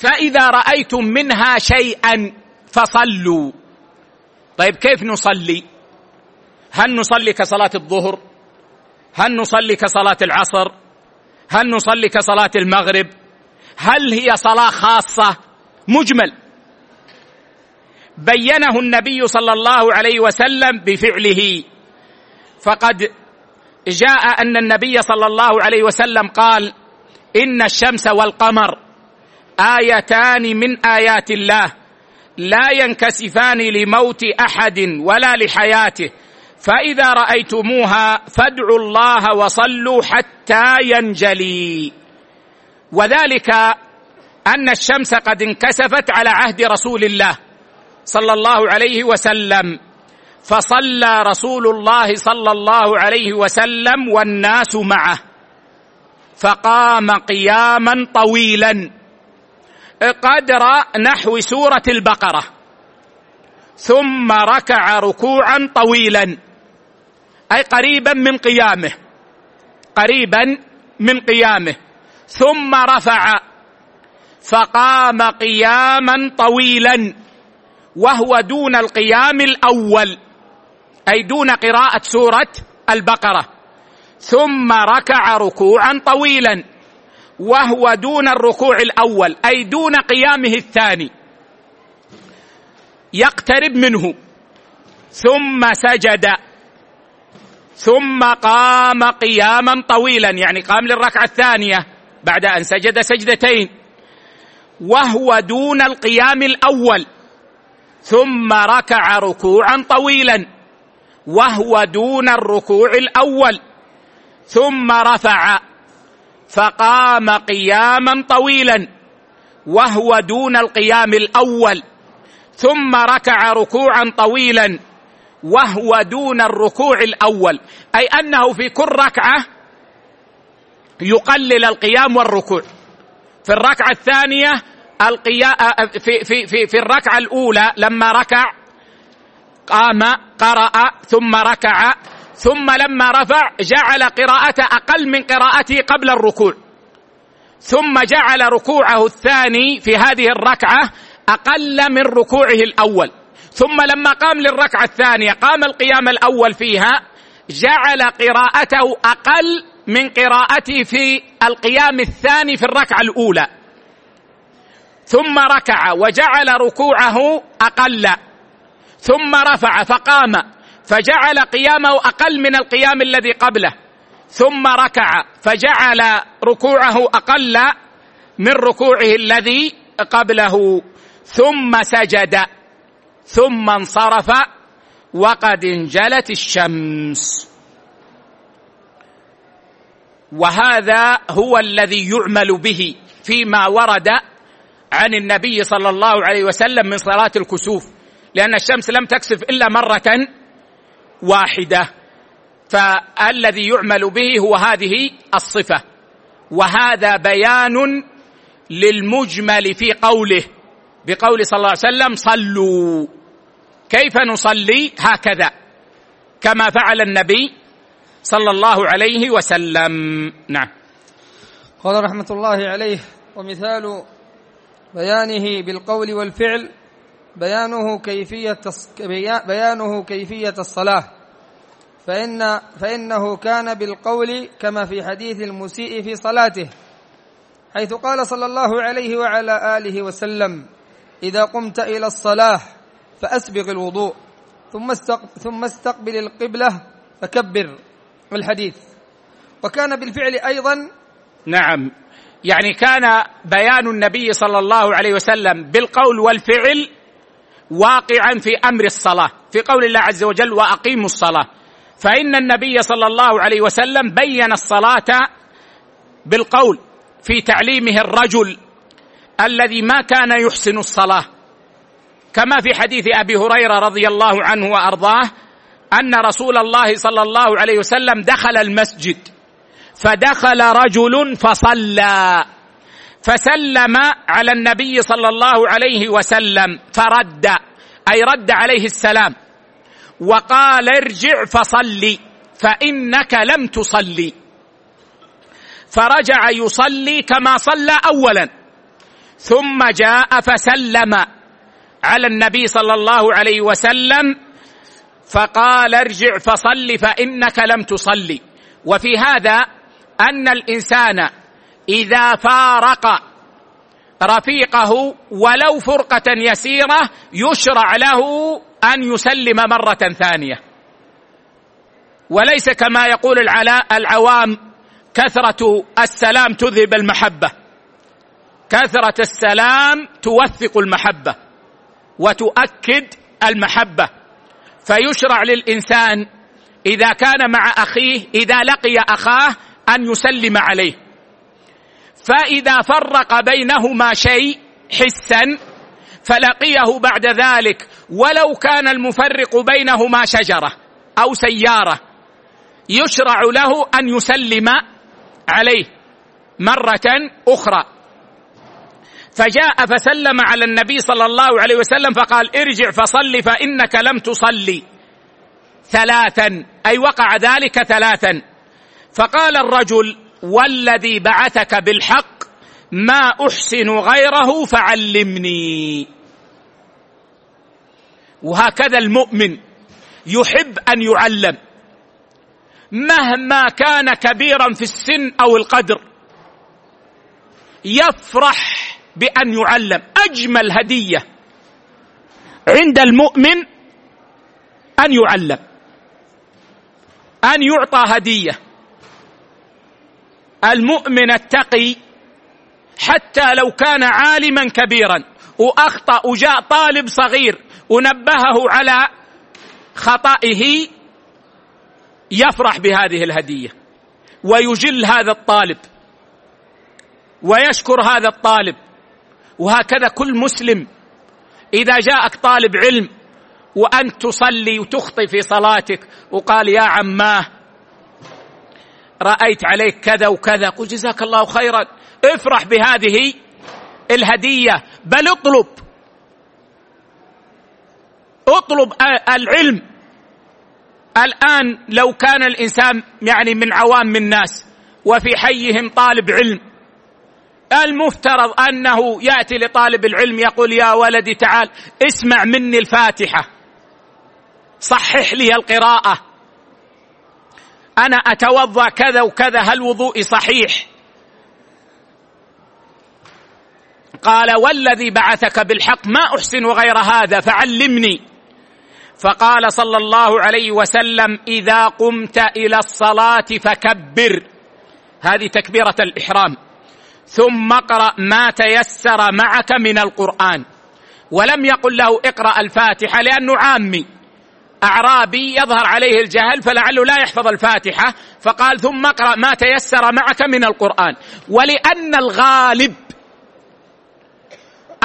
Speaker 1: فإذا رأيتم منها شيئا فصلوا. طيب كيف نصلي؟ هل نصلي كصلاة الظهر؟ هل نصلي كصلاة العصر؟ هل نصلي كصلاة المغرب؟ هل هي صلاة خاصة؟ مجمل. بينه النبي صلى الله عليه وسلم بفعله. فقد جاء أن النبي صلى الله عليه وسلم قال إن الشمس والقمر آيتان من آيات الله لا ينكسفان لموت أحد ولا لحياته فإذا رأيتموها فادعوا الله وصلوا حتى ينجلي. وذلك أن الشمس قد انكسفت على عهد رسول الله صلى الله عليه وسلم. فصلى رسول الله صلى الله عليه وسلم والناس معه. فقام قياما طويلا. قدر نحو سورة البقرة. ثم ركع ركوعا طويلا. أي قريبا من قيامه. قريبا من قيامه. ثم رفع. فقام قياما طويلا. وهو دون القيام الأول. أي دون قراءة سورة البقرة. ثم ركع ركوعا طويلا وهو دون الركوع الأول أي دون قيامه الثاني. يقترب منه. ثم سجد. ثم قام قياما طويلا يعني قام للركعة الثانية بعد أن سجد سجدتين. وهو دون القيام الأول. ثم ركع ركوعا طويلا. وهو دون الركوع الأول. ثم رفع فقام قياما طويلا وهو دون القيام الأول. ثم ركع ركوعا طويلا وهو دون الركوع الأول. أي أنه في كل ركعة يقلل القيام والركوع. في الركعة الثانية القيا في في في في الركعة الأولى لما ركع قام قرأ ثم ركع ثم لما رفع جعل قراءته أقل من قراءته قبل الركوع. ثم جعل ركوعه الثاني في هذه الركعة أقل من ركوعه الأول. ثم لما قام للركعة الثانية قام القيام الأول فيها جعل قراءته أقل من قراءته في القيام الثاني في الركعة الأولى. ثم ركع وجعل ركوعه أقل. ثم رفع فقام فجعل قيامه أقل من القيام الذي قبله. ثم ركع فجعل ركوعه أقل من ركوعه الذي قبله. ثم سجد ثم انصرف وقد انجلت الشمس. وهذا هو الذي يعمل به فيما ورد عن النبي صلى الله عليه وسلم من صلاة الكسوف. لأن الشمس لم تكسف إلا مرة واحدة. فالذي يعمل به هو هذه الصفة. وهذا بيان للمجمل في قوله بقول صلى الله عليه وسلم صلوا. كيف نصلي؟ هكذا. كما فعل النبي صلى الله عليه وسلم. نعم.
Speaker 2: قال رحمة الله عليه ومثال بيانه بالقول والفعل بيانه كيفية بيانه كيفية الصلاة. فإن فإنه كان بالقول كما في حديث المسيء في صلاته حيث قال صلى الله عليه وعلى آله وسلم إذا قمت إلى الصلاة فأسبغ الوضوء ثم ثم استقبل القبلة فكبر. الحديث. وكان بالفعل أيضا
Speaker 1: نعم. يعني كان بيان النبي صلى الله عليه وسلم بالقول والفعل واقعا في أمر الصلاة في قول الله عز وجل وأقيموا الصلاة. فإن النبي صلى الله عليه وسلم بين الصلاة بالقول في تعليمه الرجل الذي ما كان يحسن الصلاة. كما في حديث أبي هريرة رضي الله عنه وأرضاه أن رسول الله صلى الله عليه وسلم دخل المسجد فدخل رجل فصلى. فسلم على النبي صلى الله عليه وسلم فرد أي رد عليه السلام وقال ارجع فصلي فإنك لم تصلي. فرجع يصلي كما صلى اولا ثم جاء فسلم على النبي صلى الله عليه وسلم فقال ارجع فصل فإنك لم تصلي. وفي هذا أن الإنسان إذا فارق رفيقه ولو فرقة يسيرة يشرع له أن يسلم مرة ثانية. وليس كما يقول العلاء العوام كثرة السلام تذهب المحبة. كثرة السلام توثق المحبة وتؤكد المحبة. فيشرع للإنسان إذا كان مع أخيه إذا لقي أخاه أن يسلم عليه. فإذا فرق بينهما شيء حسا فلقيه بعد ذلك ولو كان المفرق بينهما شجرة أو سيارة يشرع له أن يسلم عليه مرة أخرى. فجاء فسلم على النبي صلى الله عليه وسلم فقال ارجع فصل فإنك لم تصلي. ثلاثا أي وقع ذلك ثلاثا. فقال الرجل والذي بعثك بالحق ما أحسن غيره فعلمني. وهكذا المؤمن يحب أن يعلم مهما كان كبيرا في السن أو القدر يفرح بأن يعلم. أجمل هدية عند المؤمن أن يعلم أن يعطى هدية. المؤمن التقي حتى لو كان عالما كبيرا. وأخطأ وجاء طالب صغير ونبهه على خطئه يفرح بهذه الهدية ويجل هذا الطالب ويشكر هذا الطالب. وهكذا كل مسلم إذا جاءك طالب علم وأنت تصلي وتخطي في صلاتك وقال يا عماه رأيت عليك كذا وكذا. قل جزاك الله خيرا. افرح بهذه الهدية. بل اطلب. اطلب العلم. الآن لو كان الإنسان يعني من عوام الناس وفي حيهم طالب علم. المفترض أنه يأتي لطالب العلم يقول يا ولدي تعال اسمع مني الفاتحة. صحح لي القراءة. أنا أتوضأ كذا وكذا هل وضوئي صحيح؟ قال والذي بعثك بالحق ما أحسن غير هذا فعلمني. فقال صلى الله عليه وسلم إذا قمت إلى الصلاة فكبر. هذه تكبيرة الإحرام. ثم اقرأ ما تيسر معك من القرآن. ولم يقل له اقرأ الفاتحة لأنه عامي. أعرابي يظهر عليه الجهل فلعله لا يحفظ الفاتحة فقال ثم اقرأ ما تيسر معك من القرآن. ولأن الغالب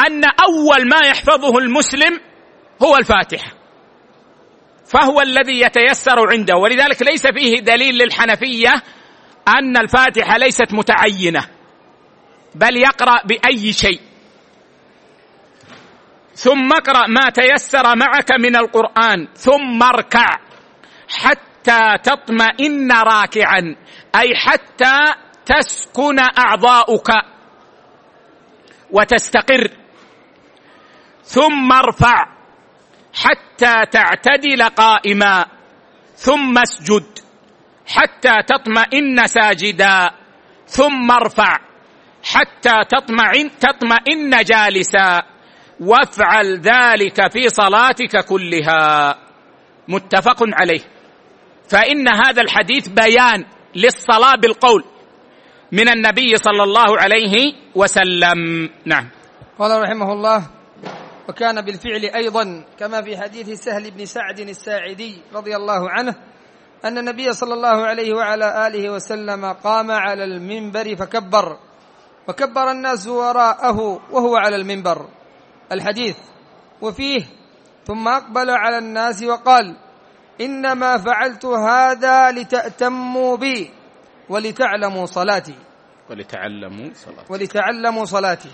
Speaker 1: أن أول ما يحفظه المسلم هو الفاتحة فهو الذي يتيسر عنده. ولذلك ليس فيه دليل للحنفية أن الفاتحة ليست متعينة بل يقرأ بأي شيء. ثم اقرأ ما تيسر معك من القرآن. ثم اركع حتى تطمئن راكعا. أي حتى تسكن أعضاؤك وتستقر. ثم ارفع حتى تعتدل قائما. ثم اسجد حتى تطمئن ساجدا. ثم ارفع حتى تطمئن تطمئن جالسا. وافعل ذلك في صلاتك كلها. متفق عليه. فإن هذا الحديث بيان للصلاة بالقول من النبي صلى الله عليه وسلم. نعم.
Speaker 2: قال رحمه الله وكان بالفعل أيضا كما في حديث سهل بن سعد الساعدي رضي الله عنه أن النبي صلى الله عليه وعلى آله وسلم قام على المنبر فكبر. وكبر الناس وراءه وهو على المنبر. الحديث وفيه ثم أقبل على الناس وقال إنما فعلت هذا لتأتموا بي ولتعلموا صلاتي.
Speaker 1: ولتعلموا صلاتي.
Speaker 2: ولتعلموا صلاتي.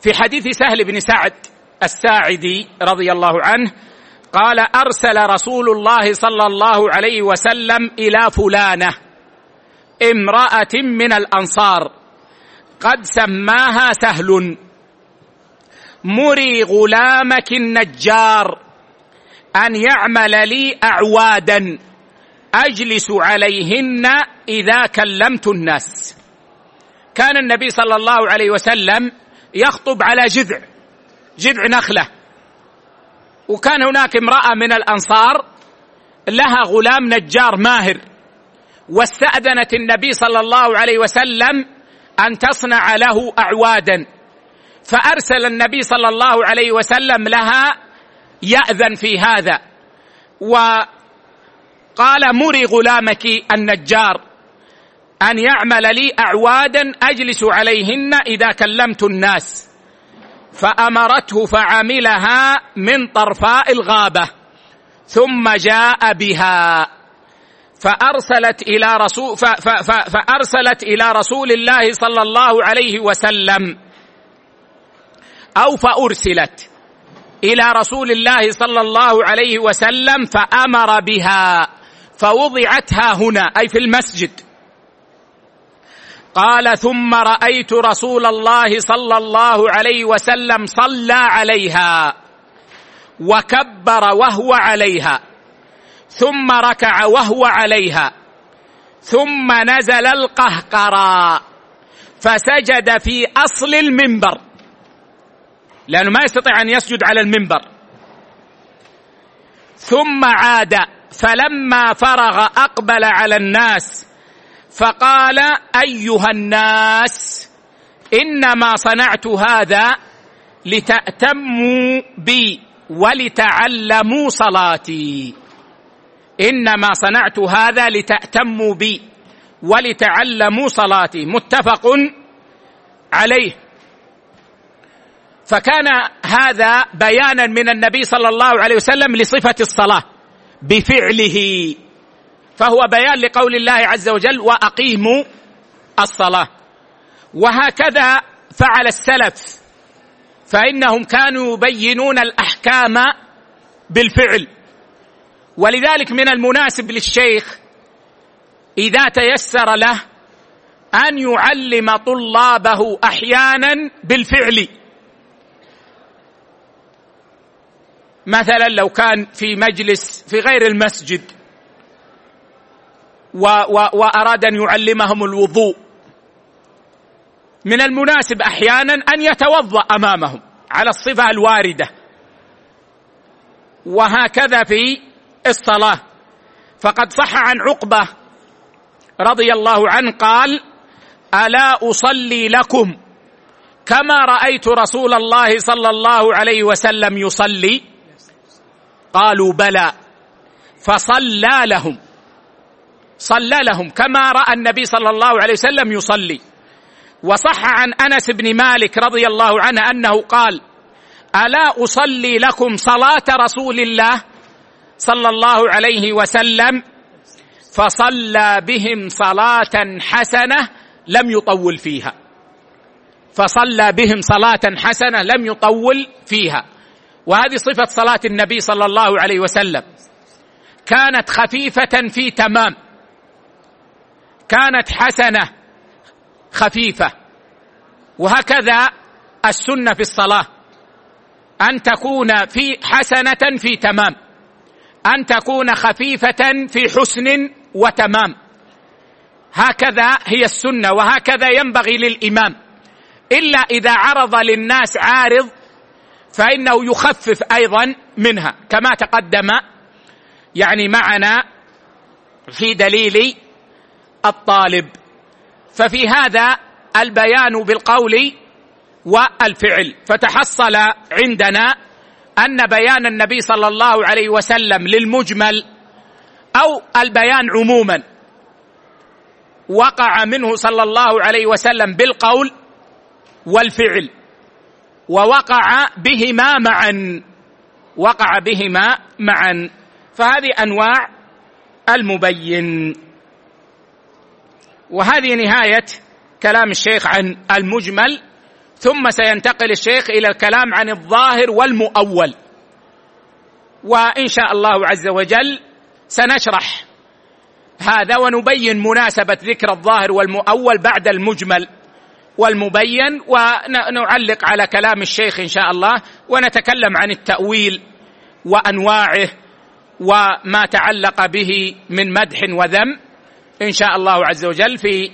Speaker 1: في حديث سهل بن سعد الساعدي رضي الله عنه قال أرسل رسول الله صلى الله عليه وسلم إلى فلانة امرأة من الأنصار قد سماها سهل مري غلامك النجار أن يعمل لي أعوادا أجلس عليهن إذا كلمت الناس. كان النبي صلى الله عليه وسلم يخطب على جذع جذع نخلة. وكان هناك امرأة من الأنصار لها غلام نجار ماهر واستأذنت النبي صلى الله عليه وسلم أن تصنع له أعوادا. فأرسل النبي صلى الله عليه وسلم لها يأذن في هذا. وقال مري غلامك النجار أن يعمل لي أعوادا أجلس عليهن إذا كلمت الناس. فأمرته فعملها من طرفاء الغابة. ثم جاء بها. فأرسلت إلى رسول فأرسلت إلى رسول الله صلى الله عليه وسلم. أو فأرسلت إلى رسول الله صلى الله عليه وسلم فأمر بها فوضعتها هنا أي في المسجد. قال ثم رأيت رسول الله صلى الله عليه وسلم صلى عليها وكبر وهو عليها ثم ركع وهو عليها ثم نزل القهقرى فسجد في أصل المنبر. لأنه ما يستطيع أن يسجد على المنبر. ثم عاد فلما فرغ أقبل على الناس فقال أيها الناس إنما صنعت هذا لتأتموا بي ولتعلموا صلاتي. إنما صنعت هذا لتأتموا بي ولتعلموا صلاتي. متفق عليه. فكان هذا بيانا من النبي صلى الله عليه وسلم لصفة الصلاة بفعله. فهو بيان لقول الله عز وجل وأقيموا الصلاة وهكذا فعل السلف فإنهم كانوا يبينون الأحكام بالفعل. ولذلك من المناسب للشيخ إذا تيسر له أن يعلم طلابه أحيانا بالفعل. مثلا لو كان في مجلس في غير المسجد و و وأراد أن يعلمهم الوضوء من المناسب أحيانا أن يتوضأ أمامهم على الصفة الواردة. وهكذا في الصلاة. فقد صح عن عقبة رضي الله عنه قال ألا أصلي لكم كما رأيت رسول الله صلى الله عليه وسلم يصلي؟ قالوا بلى. فصلى لهم. صلى لهم كما رأى النبي صلى الله عليه وسلم يصلي. وصح عن أنس بن مالك رضي الله عنه أنه قال ألا أصلي لكم صلاة رسول الله صلى الله عليه وسلم؟ فصلى بهم صلاة حسنة لم يطول فيها. فصلى بهم صلاة حسنة لم يطول فيها. وهذه صفة صلاة النبي صلى الله عليه وسلم. كانت خفيفة في تمام. كانت حسنة خفيفة. وهكذا السنة في الصلاة. أن تكون في حسنة في تمام. أن تكون خفيفة في حسن وتمام. هكذا هي السنة وهكذا ينبغي للإمام. إلا إذا عرض للناس عارض فإنه يخفف أيضا منها كما تقدم يعني معنا في دليل الطالب. ففي هذا البيان بالقول والفعل. فتحصل عندنا أن بيان النبي صلى الله عليه وسلم للمجمل أو البيان عموما. وقع منه صلى الله عليه وسلم بالقول والفعل. ووقع بهما معا. وقع بهما معا. فهذه أنواع المبين. وهذه نهاية كلام الشيخ عن المجمل. ثم سينتقل الشيخ إلى الكلام عن الظاهر والمؤول. وإن شاء الله عز وجل سنشرح هذا ونبين مناسبة ذكر الظاهر والمؤول بعد المجمل. والمبين ونعلق على كلام الشيخ إن شاء الله ونتكلم عن التأويل وأنواعه وما تعلق به من مدح وذم إن شاء الله عز وجل في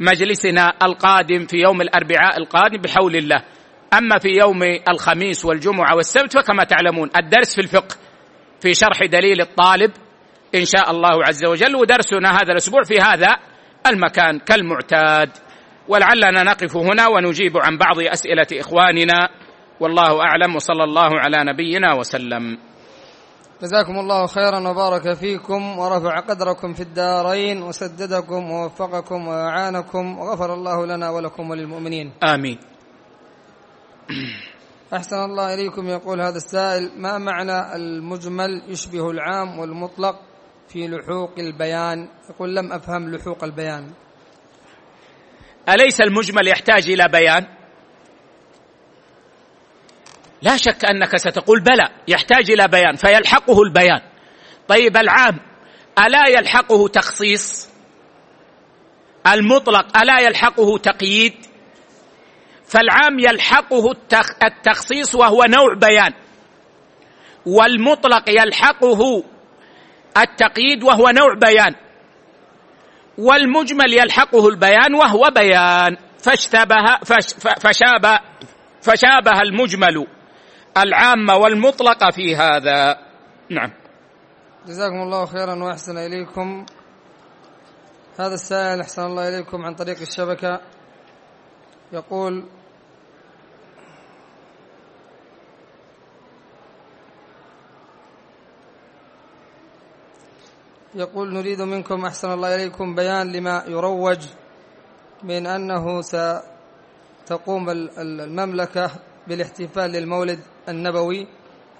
Speaker 1: مجلسنا القادم في يوم الأربعاء القادم بحول الله. أما في يوم الخميس والجمعة والسبت فكما تعلمون الدرس في الفقه في شرح دليل الطالب إن شاء الله عز وجل ودرسنا هذا الأسبوع في هذا المكان كالمعتاد. ولعلنا نقف هنا ونجيب عن بعض أسئلة إخواننا. والله أعلم وصلى الله على نبينا وسلم.
Speaker 2: جزاكم الله خيرا وبارك فيكم ورفع قدركم في الدارين وسددكم ووفقكم وأعانكم وغفر الله لنا ولكم وللمؤمنين.
Speaker 1: آمين.
Speaker 2: أحسن الله إليكم يقول هذا السائل ما معنى المجمل يشبه العام والمطلق في لحوق البيان؟ يقول لم أفهم لحوق البيان.
Speaker 1: أليس المجمل يحتاج إلى بيان؟ لا شك أنك ستقول بلى يحتاج إلى بيان فيلحقه البيان. طيب العام ألا يلحقه تخصيص؟ المطلق ألا يلحقه تقييد؟ فالعام يلحقه التخصيص وهو نوع بيان. والمطلق يلحقه التقييد وهو نوع بيان. والمجمل يلحقه البيان وهو بيان. فاشتبه فشابه فشابه المجمل العامة والمطلقة في هذا. نعم.
Speaker 2: جزاكم الله خيرا وأحسن إليكم. هذا السائل أحسن الله إليكم عن طريق الشبكة. يقول يقول نريد منكم أحسن الله إليكم بيان لما يروج من أنه ستقوم المملكة بالاحتفال للمولد النبوي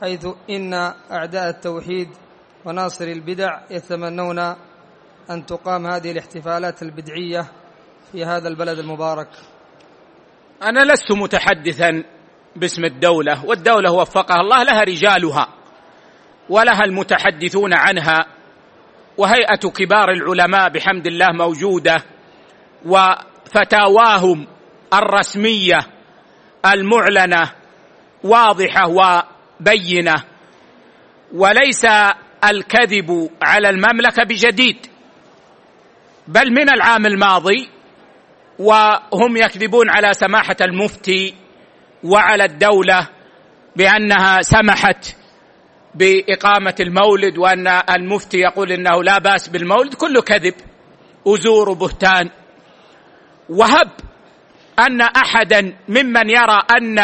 Speaker 2: حيث إن أعداء التوحيد وناصر البدع يتمنون أن تقام هذه الاحتفالات البدعية في هذا البلد المبارك.
Speaker 1: أنا لست متحدثا باسم الدولة والدولة وفقها الله لها رجالها ولها المتحدثون عنها وهيئة كبار العلماء بحمد الله موجودة وفتاواهم الرسمية المعلنة واضحة وبينة وليس الكذب على المملكة بجديد بل من العام الماضي وهم يكذبون على سماحة المفتي وعلى الدولة بأنها سمحت بإقامة المولد وأن المفتي يقول إنه لا بأس بالمولد كله كذب أزور بهتان. وهب أن أحدا ممن يرى أن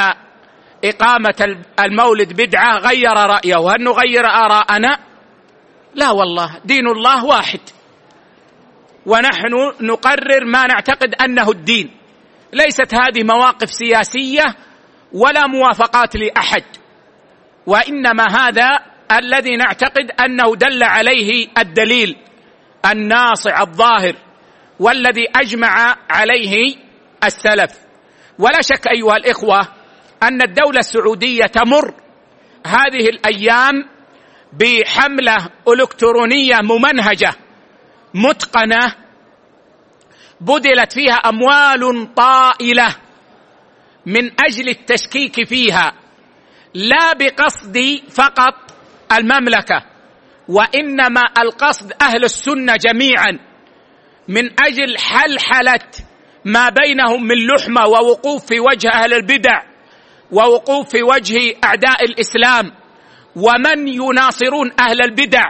Speaker 1: إقامة المولد بدعة غير رأيه هل نغير آراءنا لا والله دين الله واحد. ونحن نقرر ما نعتقد أنه الدين. ليست هذه مواقف سياسية ولا موافقات لأحد. وإنما هذا الذي نعتقد أنه دل عليه الدليل الناصع الظاهر والذي أجمع عليه السلف. ولا شك أيها الإخوة أن الدولة السعودية تمر هذه الأيام بحملة إلكترونية ممنهجة متقنة بذلت فيها أموال طائلة من أجل التشكيك فيها. لا بقصد فقط المملكة وإنما القصد أهل السنة جميعا. من أجل حلحلة ما بينهم من لحمة ووقوف في وجه أهل البدع ووقوف في وجه أعداء الإسلام ومن يناصرون أهل البدع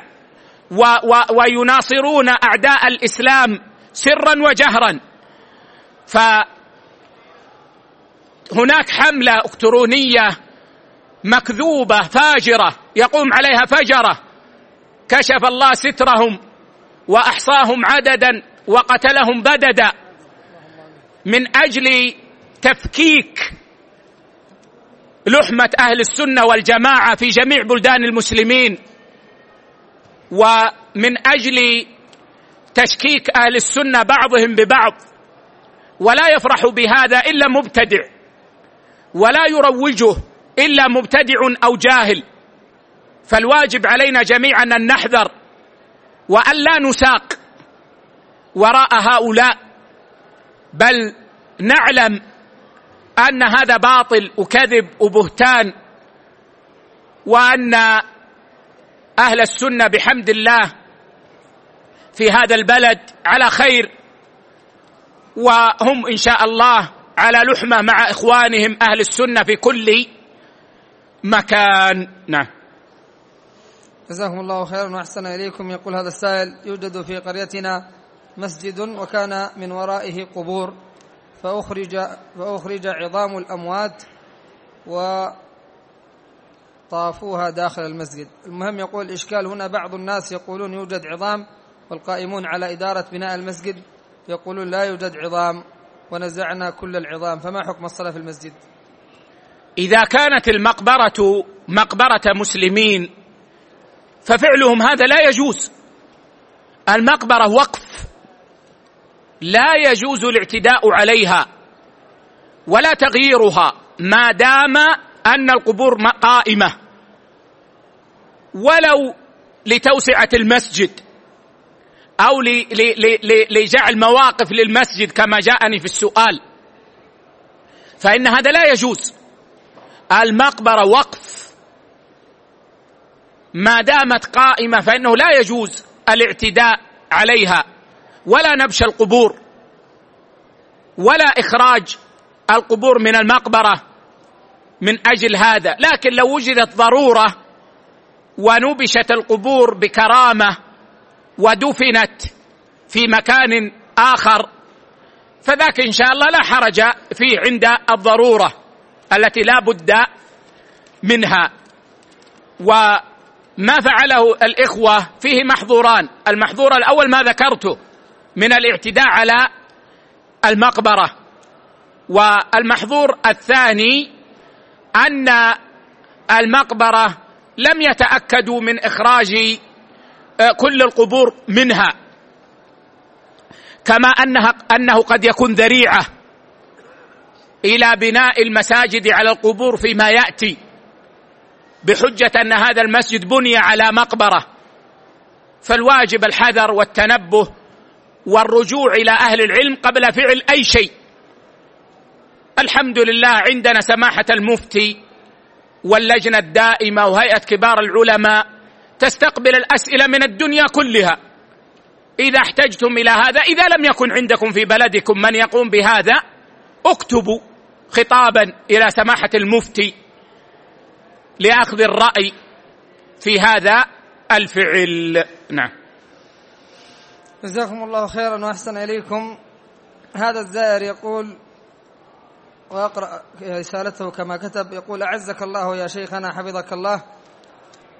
Speaker 1: و و ويناصرون أعداء الإسلام سرا وجهرا. فهناك حملة إلكترونية مكذوبة فاجرة يقوم عليها فجرة. كشف الله سترهم وأحصاهم عددا وقتلهم بددا. من أجل تفكيك لحمة أهل السنة والجماعة في جميع بلدان المسلمين ومن أجل تشكيك أهل السنة بعضهم ببعض. ولا يفرح بهذا إلا مبتدع ولا يروجه إلا مبتدع أو جاهل. فالواجب علينا جميعا أن نحذر وأن لا نساق وراء هؤلاء بل نعلم أن هذا باطل وكذب وبهتان وأن أهل السنة بحمد الله في هذا البلد على خير وهم إن شاء الله على لحمة مع إخوانهم أهل السنة في كل مكان. نعم.
Speaker 2: جزاكم الله خيرا وأحسن إليكم. يقول هذا السائل يوجد في قريتنا مسجد وكان من ورائه قبور فأخرج فأخرج عظام الأموات وطافوها داخل المسجد. المهم يقول الإشكال هنا بعض الناس يقولون يوجد عظام والقائمون على إدارة بناء المسجد يقولون لا يوجد عظام ونزعنا كل العظام. فما حكم الصلاة في المسجد؟
Speaker 1: إذا كانت المقبرة مقبرة مسلمين ففعلهم هذا لا يجوز. المقبرة وقف لا يجوز الاعتداء عليها ولا تغييرها ما دام أن القبور قائمة. ولو لتوسعة المسجد أو لجعل مواقف للمسجد كما جاءني في السؤال فإن هذا لا يجوز. المقبرة وقف. ما دامت قائمة فإنه لا يجوز الاعتداء عليها ولا نبش القبور ولا إخراج القبور من المقبرة من أجل هذا. لكن لو وجدت ضرورة ونبشت القبور بكرامة ودفنت في مكان آخر فذاك إن شاء الله لا حرج فيه عند الضرورة. التي لا بد منها. وما فعله الإخوة فيه محظوران. المحظور الأول ما ذكرته من الاعتداء على المقبرة. والمحظور الثاني أن المقبرة لم يتأكدوا من إخراج آه، كل القبور منها. كما انها أنه قد يكون ذريعة. إلى بناء المساجد على القبور فيما يأتي. بحجة أن هذا المسجد بني على مقبرة. فالواجب الحذر والتنبه والرجوع إلى أهل العلم قبل فعل أي شيء. الحمد لله عندنا سماحة المفتي واللجنة الدائمة وهيئة كبار العلماء تستقبل الأسئلة من الدنيا كلها. إذا احتجتم إلى هذا إذا لم يكن عندكم في بلدكم من يقوم بهذا اكتبوا. خطابا إلى سماحة المفتي لأخذ الرأي في هذا الفعل. نعم.
Speaker 2: جزاكم الله خيرا وأحسن إليكم. هذا الزائر يقول وأقرأ رسالته كما كتب يقول أعزك الله يا شيخنا حفظك الله.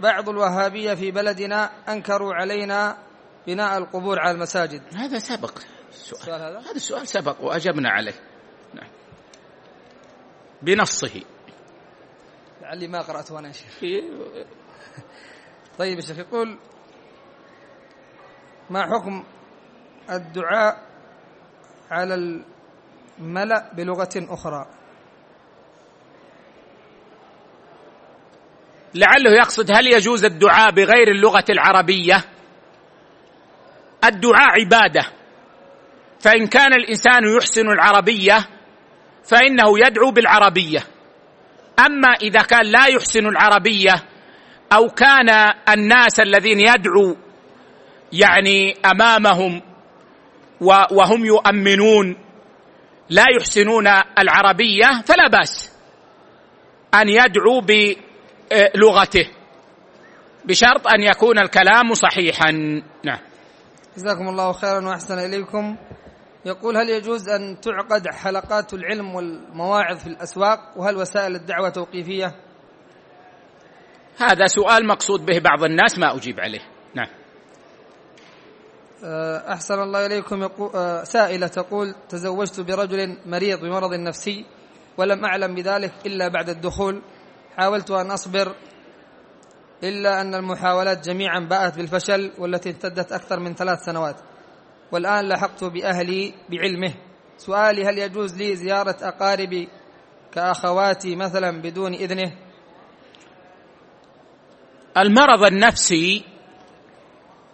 Speaker 2: بعض الوهابية في بلدنا أنكروا علينا بناء القبور على المساجد.
Speaker 1: هذا سبق. السؤال, السؤال هذا؟ هذا السؤال سبق وأجبنا عليه. بنصه.
Speaker 2: لعلي ما قراته أنا يا شيخ. طيب يا شيخ يقول ما حكم الدعاء على الملأ بلغة أخرى؟
Speaker 1: لعله يقصد هل يجوز الدعاء بغير اللغة العربية؟ الدعاء عبادة فإن كان الإنسان يحسن العربية فإنه يدعو بالعربية. أما إذا كان لا يحسن العربية أو كان الناس الذين يدعو يعني أمامهم وهم يؤمنون لا يحسنون العربية فلا بأس أن يدعو بلغته. بشرط أن يكون الكلام صحيحا. نعم.
Speaker 2: جزاكم الله خيرا وأحسن إليكم. يقول هل يجوز أن تعقد حلقات العلم والمواعظ في الأسواق؟ وهل وسائل الدعوة توقيفية؟
Speaker 1: هذا سؤال مقصود به بعض الناس ما أجيب عليه. نعم.
Speaker 2: أه، أحسن الله إليكم. يقول أه، سائلة تقول تزوجت برجل مريض بمرض نفسي ولم أعلم بذلك إلا بعد الدخول. حاولت أن أصبر إلا أن المحاولات جميعا باءت بالفشل والتي امتدت أكثر من ثلاث سنوات. والآن لحقت بأهلي بعلمه. سؤالي هل يجوز لي زيارة أقاربي كأخواتي مثلا بدون إذنه؟
Speaker 1: المرض النفسي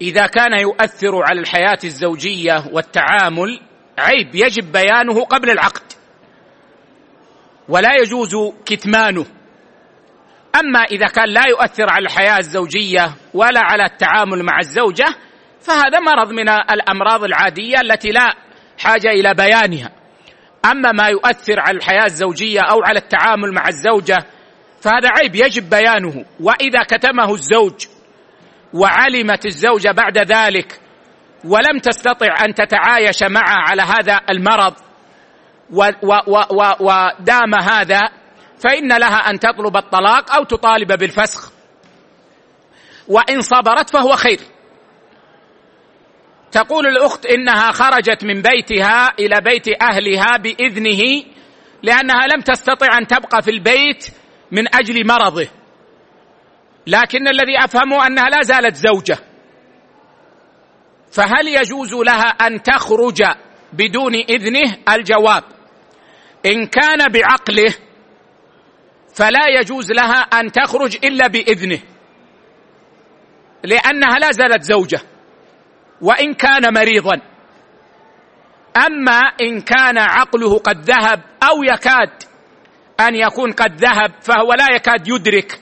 Speaker 1: إذا كان يؤثر على الحياة الزوجية والتعامل عيب يجب بيانه قبل العقد. ولا يجوز كتمانه. أما إذا كان لا يؤثر على الحياة الزوجية ولا على التعامل مع الزوجة فهذا مرض من الأمراض العادية التي لا حاجة إلى بيانها. أما ما يؤثر على الحياة الزوجية أو على التعامل مع الزوجة فهذا عيب يجب بيانه. وإذا كتمه الزوج وعلمت الزوجه بعد ذلك ولم تستطع أن تتعايش معه على هذا المرض ودام هذا فإن لها أن تطلب الطلاق أو تطالب بالفسخ. وإن صبرت فهو خير. تقول الأخت إنها خرجت من بيتها إلى بيت أهلها بإذنه لأنها لم تستطع أن تبقى في البيت من أجل مرضه. لكن الذي افهمه أنها لا زالت زوجة. فهل يجوز لها أن تخرج بدون إذنه؟ الجواب. إن كان بعقله فلا يجوز لها أن تخرج إلا بإذنه. لأنها لا زالت زوجة. وإن كان مريضا. أما إن كان عقله قد ذهب أو يكاد أن يكون قد ذهب فهو لا يكاد يدرك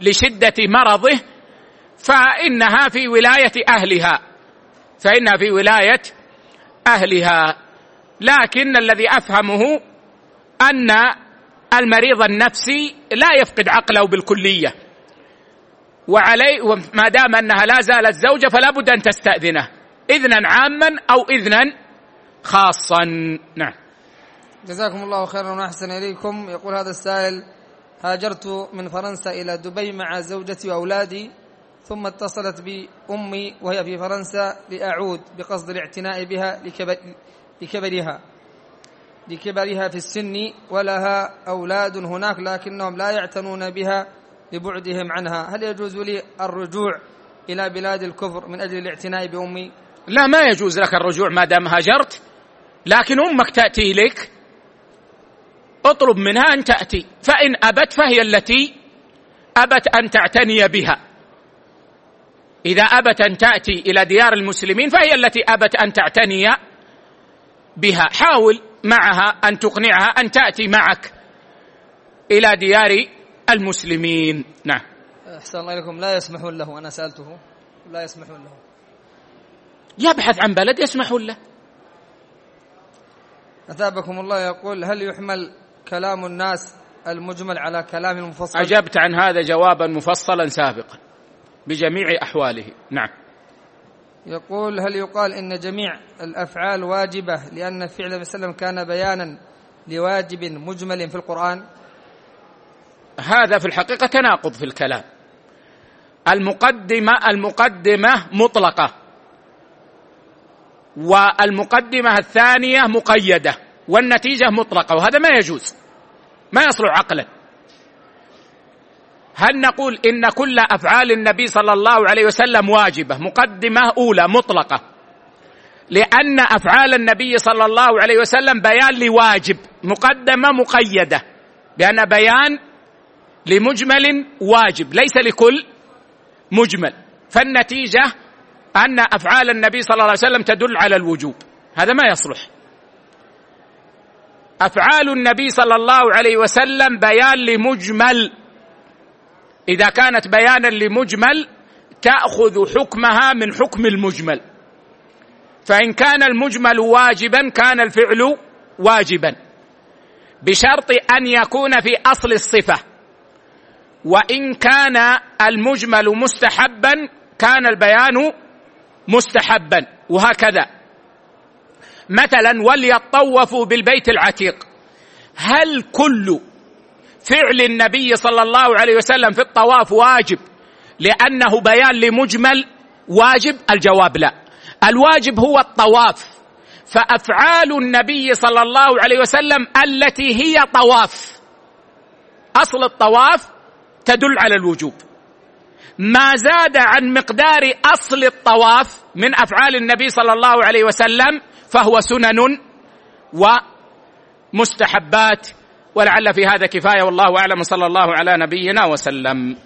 Speaker 1: لشدة مرضه فإنها في ولاية أهلها. فإنها في ولاية أهلها. لكن الذي أفهمه أن المريض النفسي لا يفقد عقله بالكلية. وعليه ما دام أنها لا زالت زوجة فلا بد أن تستأذنه. اذنا عاما أو اذنا خاصا. نعم.
Speaker 2: جزاكم الله خيرا وأحسن إليكم. يقول هذا السائل هاجرت من فرنسا إلى دبي مع زوجتي وأولادي ثم اتصلت بأمي وهي في فرنسا لأعود بقصد الاعتناء بها لكبر لكبرها. لكبرها في السن ولها أولاد هناك لكنهم لا يعتنون بها لبعدهم عنها. هل يجوز لي الرجوع إلى بلاد الكفر من أجل الاعتناء بأمي؟
Speaker 1: لا ما يجوز لك الرجوع ما دام هاجرت. لكن أمك تأتي لك اطلب منها أن تأتي. فإن أبت فهي التي أبت أن تعتني بها. إذا أبت أن تأتي إلى ديار المسلمين فهي التي أبت أن تعتني بها. حاول معها أن تقنعها أن تأتي معك إلى ديار المسلمين. نعم.
Speaker 2: أحسن الله إليكم. لا يسمحون له. أنا سألته. لا يسمحون له.
Speaker 1: يبحث عن بلد يسمحون له.
Speaker 2: أثابكم الله يقول هل يحمل كلام الناس المجمل على كلام المفصل
Speaker 1: أجبت عن هذا جوابا مفصلا سابقا بجميع أحواله. نعم.
Speaker 2: يقول هل يقال إن جميع الأفعال واجبة لأن فعل النبي صلى الله عليه وسلم كان بيانا لواجب مجمل في القرآن؟
Speaker 1: هذا في الحقيقة تناقض في الكلام. المقدمة المقدمة مطلقة. والمقدمة الثانية مقيدة. والنتيجة مطلقة. وهذا ما يجوز. ما يصلح عقلا. هل نقول إن كل أفعال النبي صلى الله عليه وسلم واجبة؟ مقدمة أولى مطلقة. لأن أفعال النبي صلى الله عليه وسلم بيان لواجب. مقدمة مقيدة. لأن بيان لمجمل واجب ليس لكل مجمل. فالنتيجة أن أفعال النبي صلى الله عليه وسلم تدل على الوجوب. هذا ما يصلح. أفعال النبي صلى الله عليه وسلم بيان لمجمل. إذا كانت بيانا لمجمل تأخذ حكمها من حكم المجمل. فإن كان المجمل واجبا كان الفعل واجبا. بشرط أن يكون في أصل الصفة. وإن كان المجمل مستحبا كان البيان مستحبا وهكذا. مثلا وليطوفوا بالبيت العتيق. هل كل فعل النبي صلى الله عليه وسلم في الطواف واجب لأنه بيان لمجمل واجب؟ الجواب لا. الواجب هو الطواف. فأفعال النبي صلى الله عليه وسلم التي هي طواف أصل الطواف تدل على الوجوب. ما زاد عن مقدار أصل الطواف من أفعال النبي صلى الله عليه وسلم فهو سنن ومستحبات ولعل في هذا كفاية والله أعلم صلى الله على نبينا وسلم.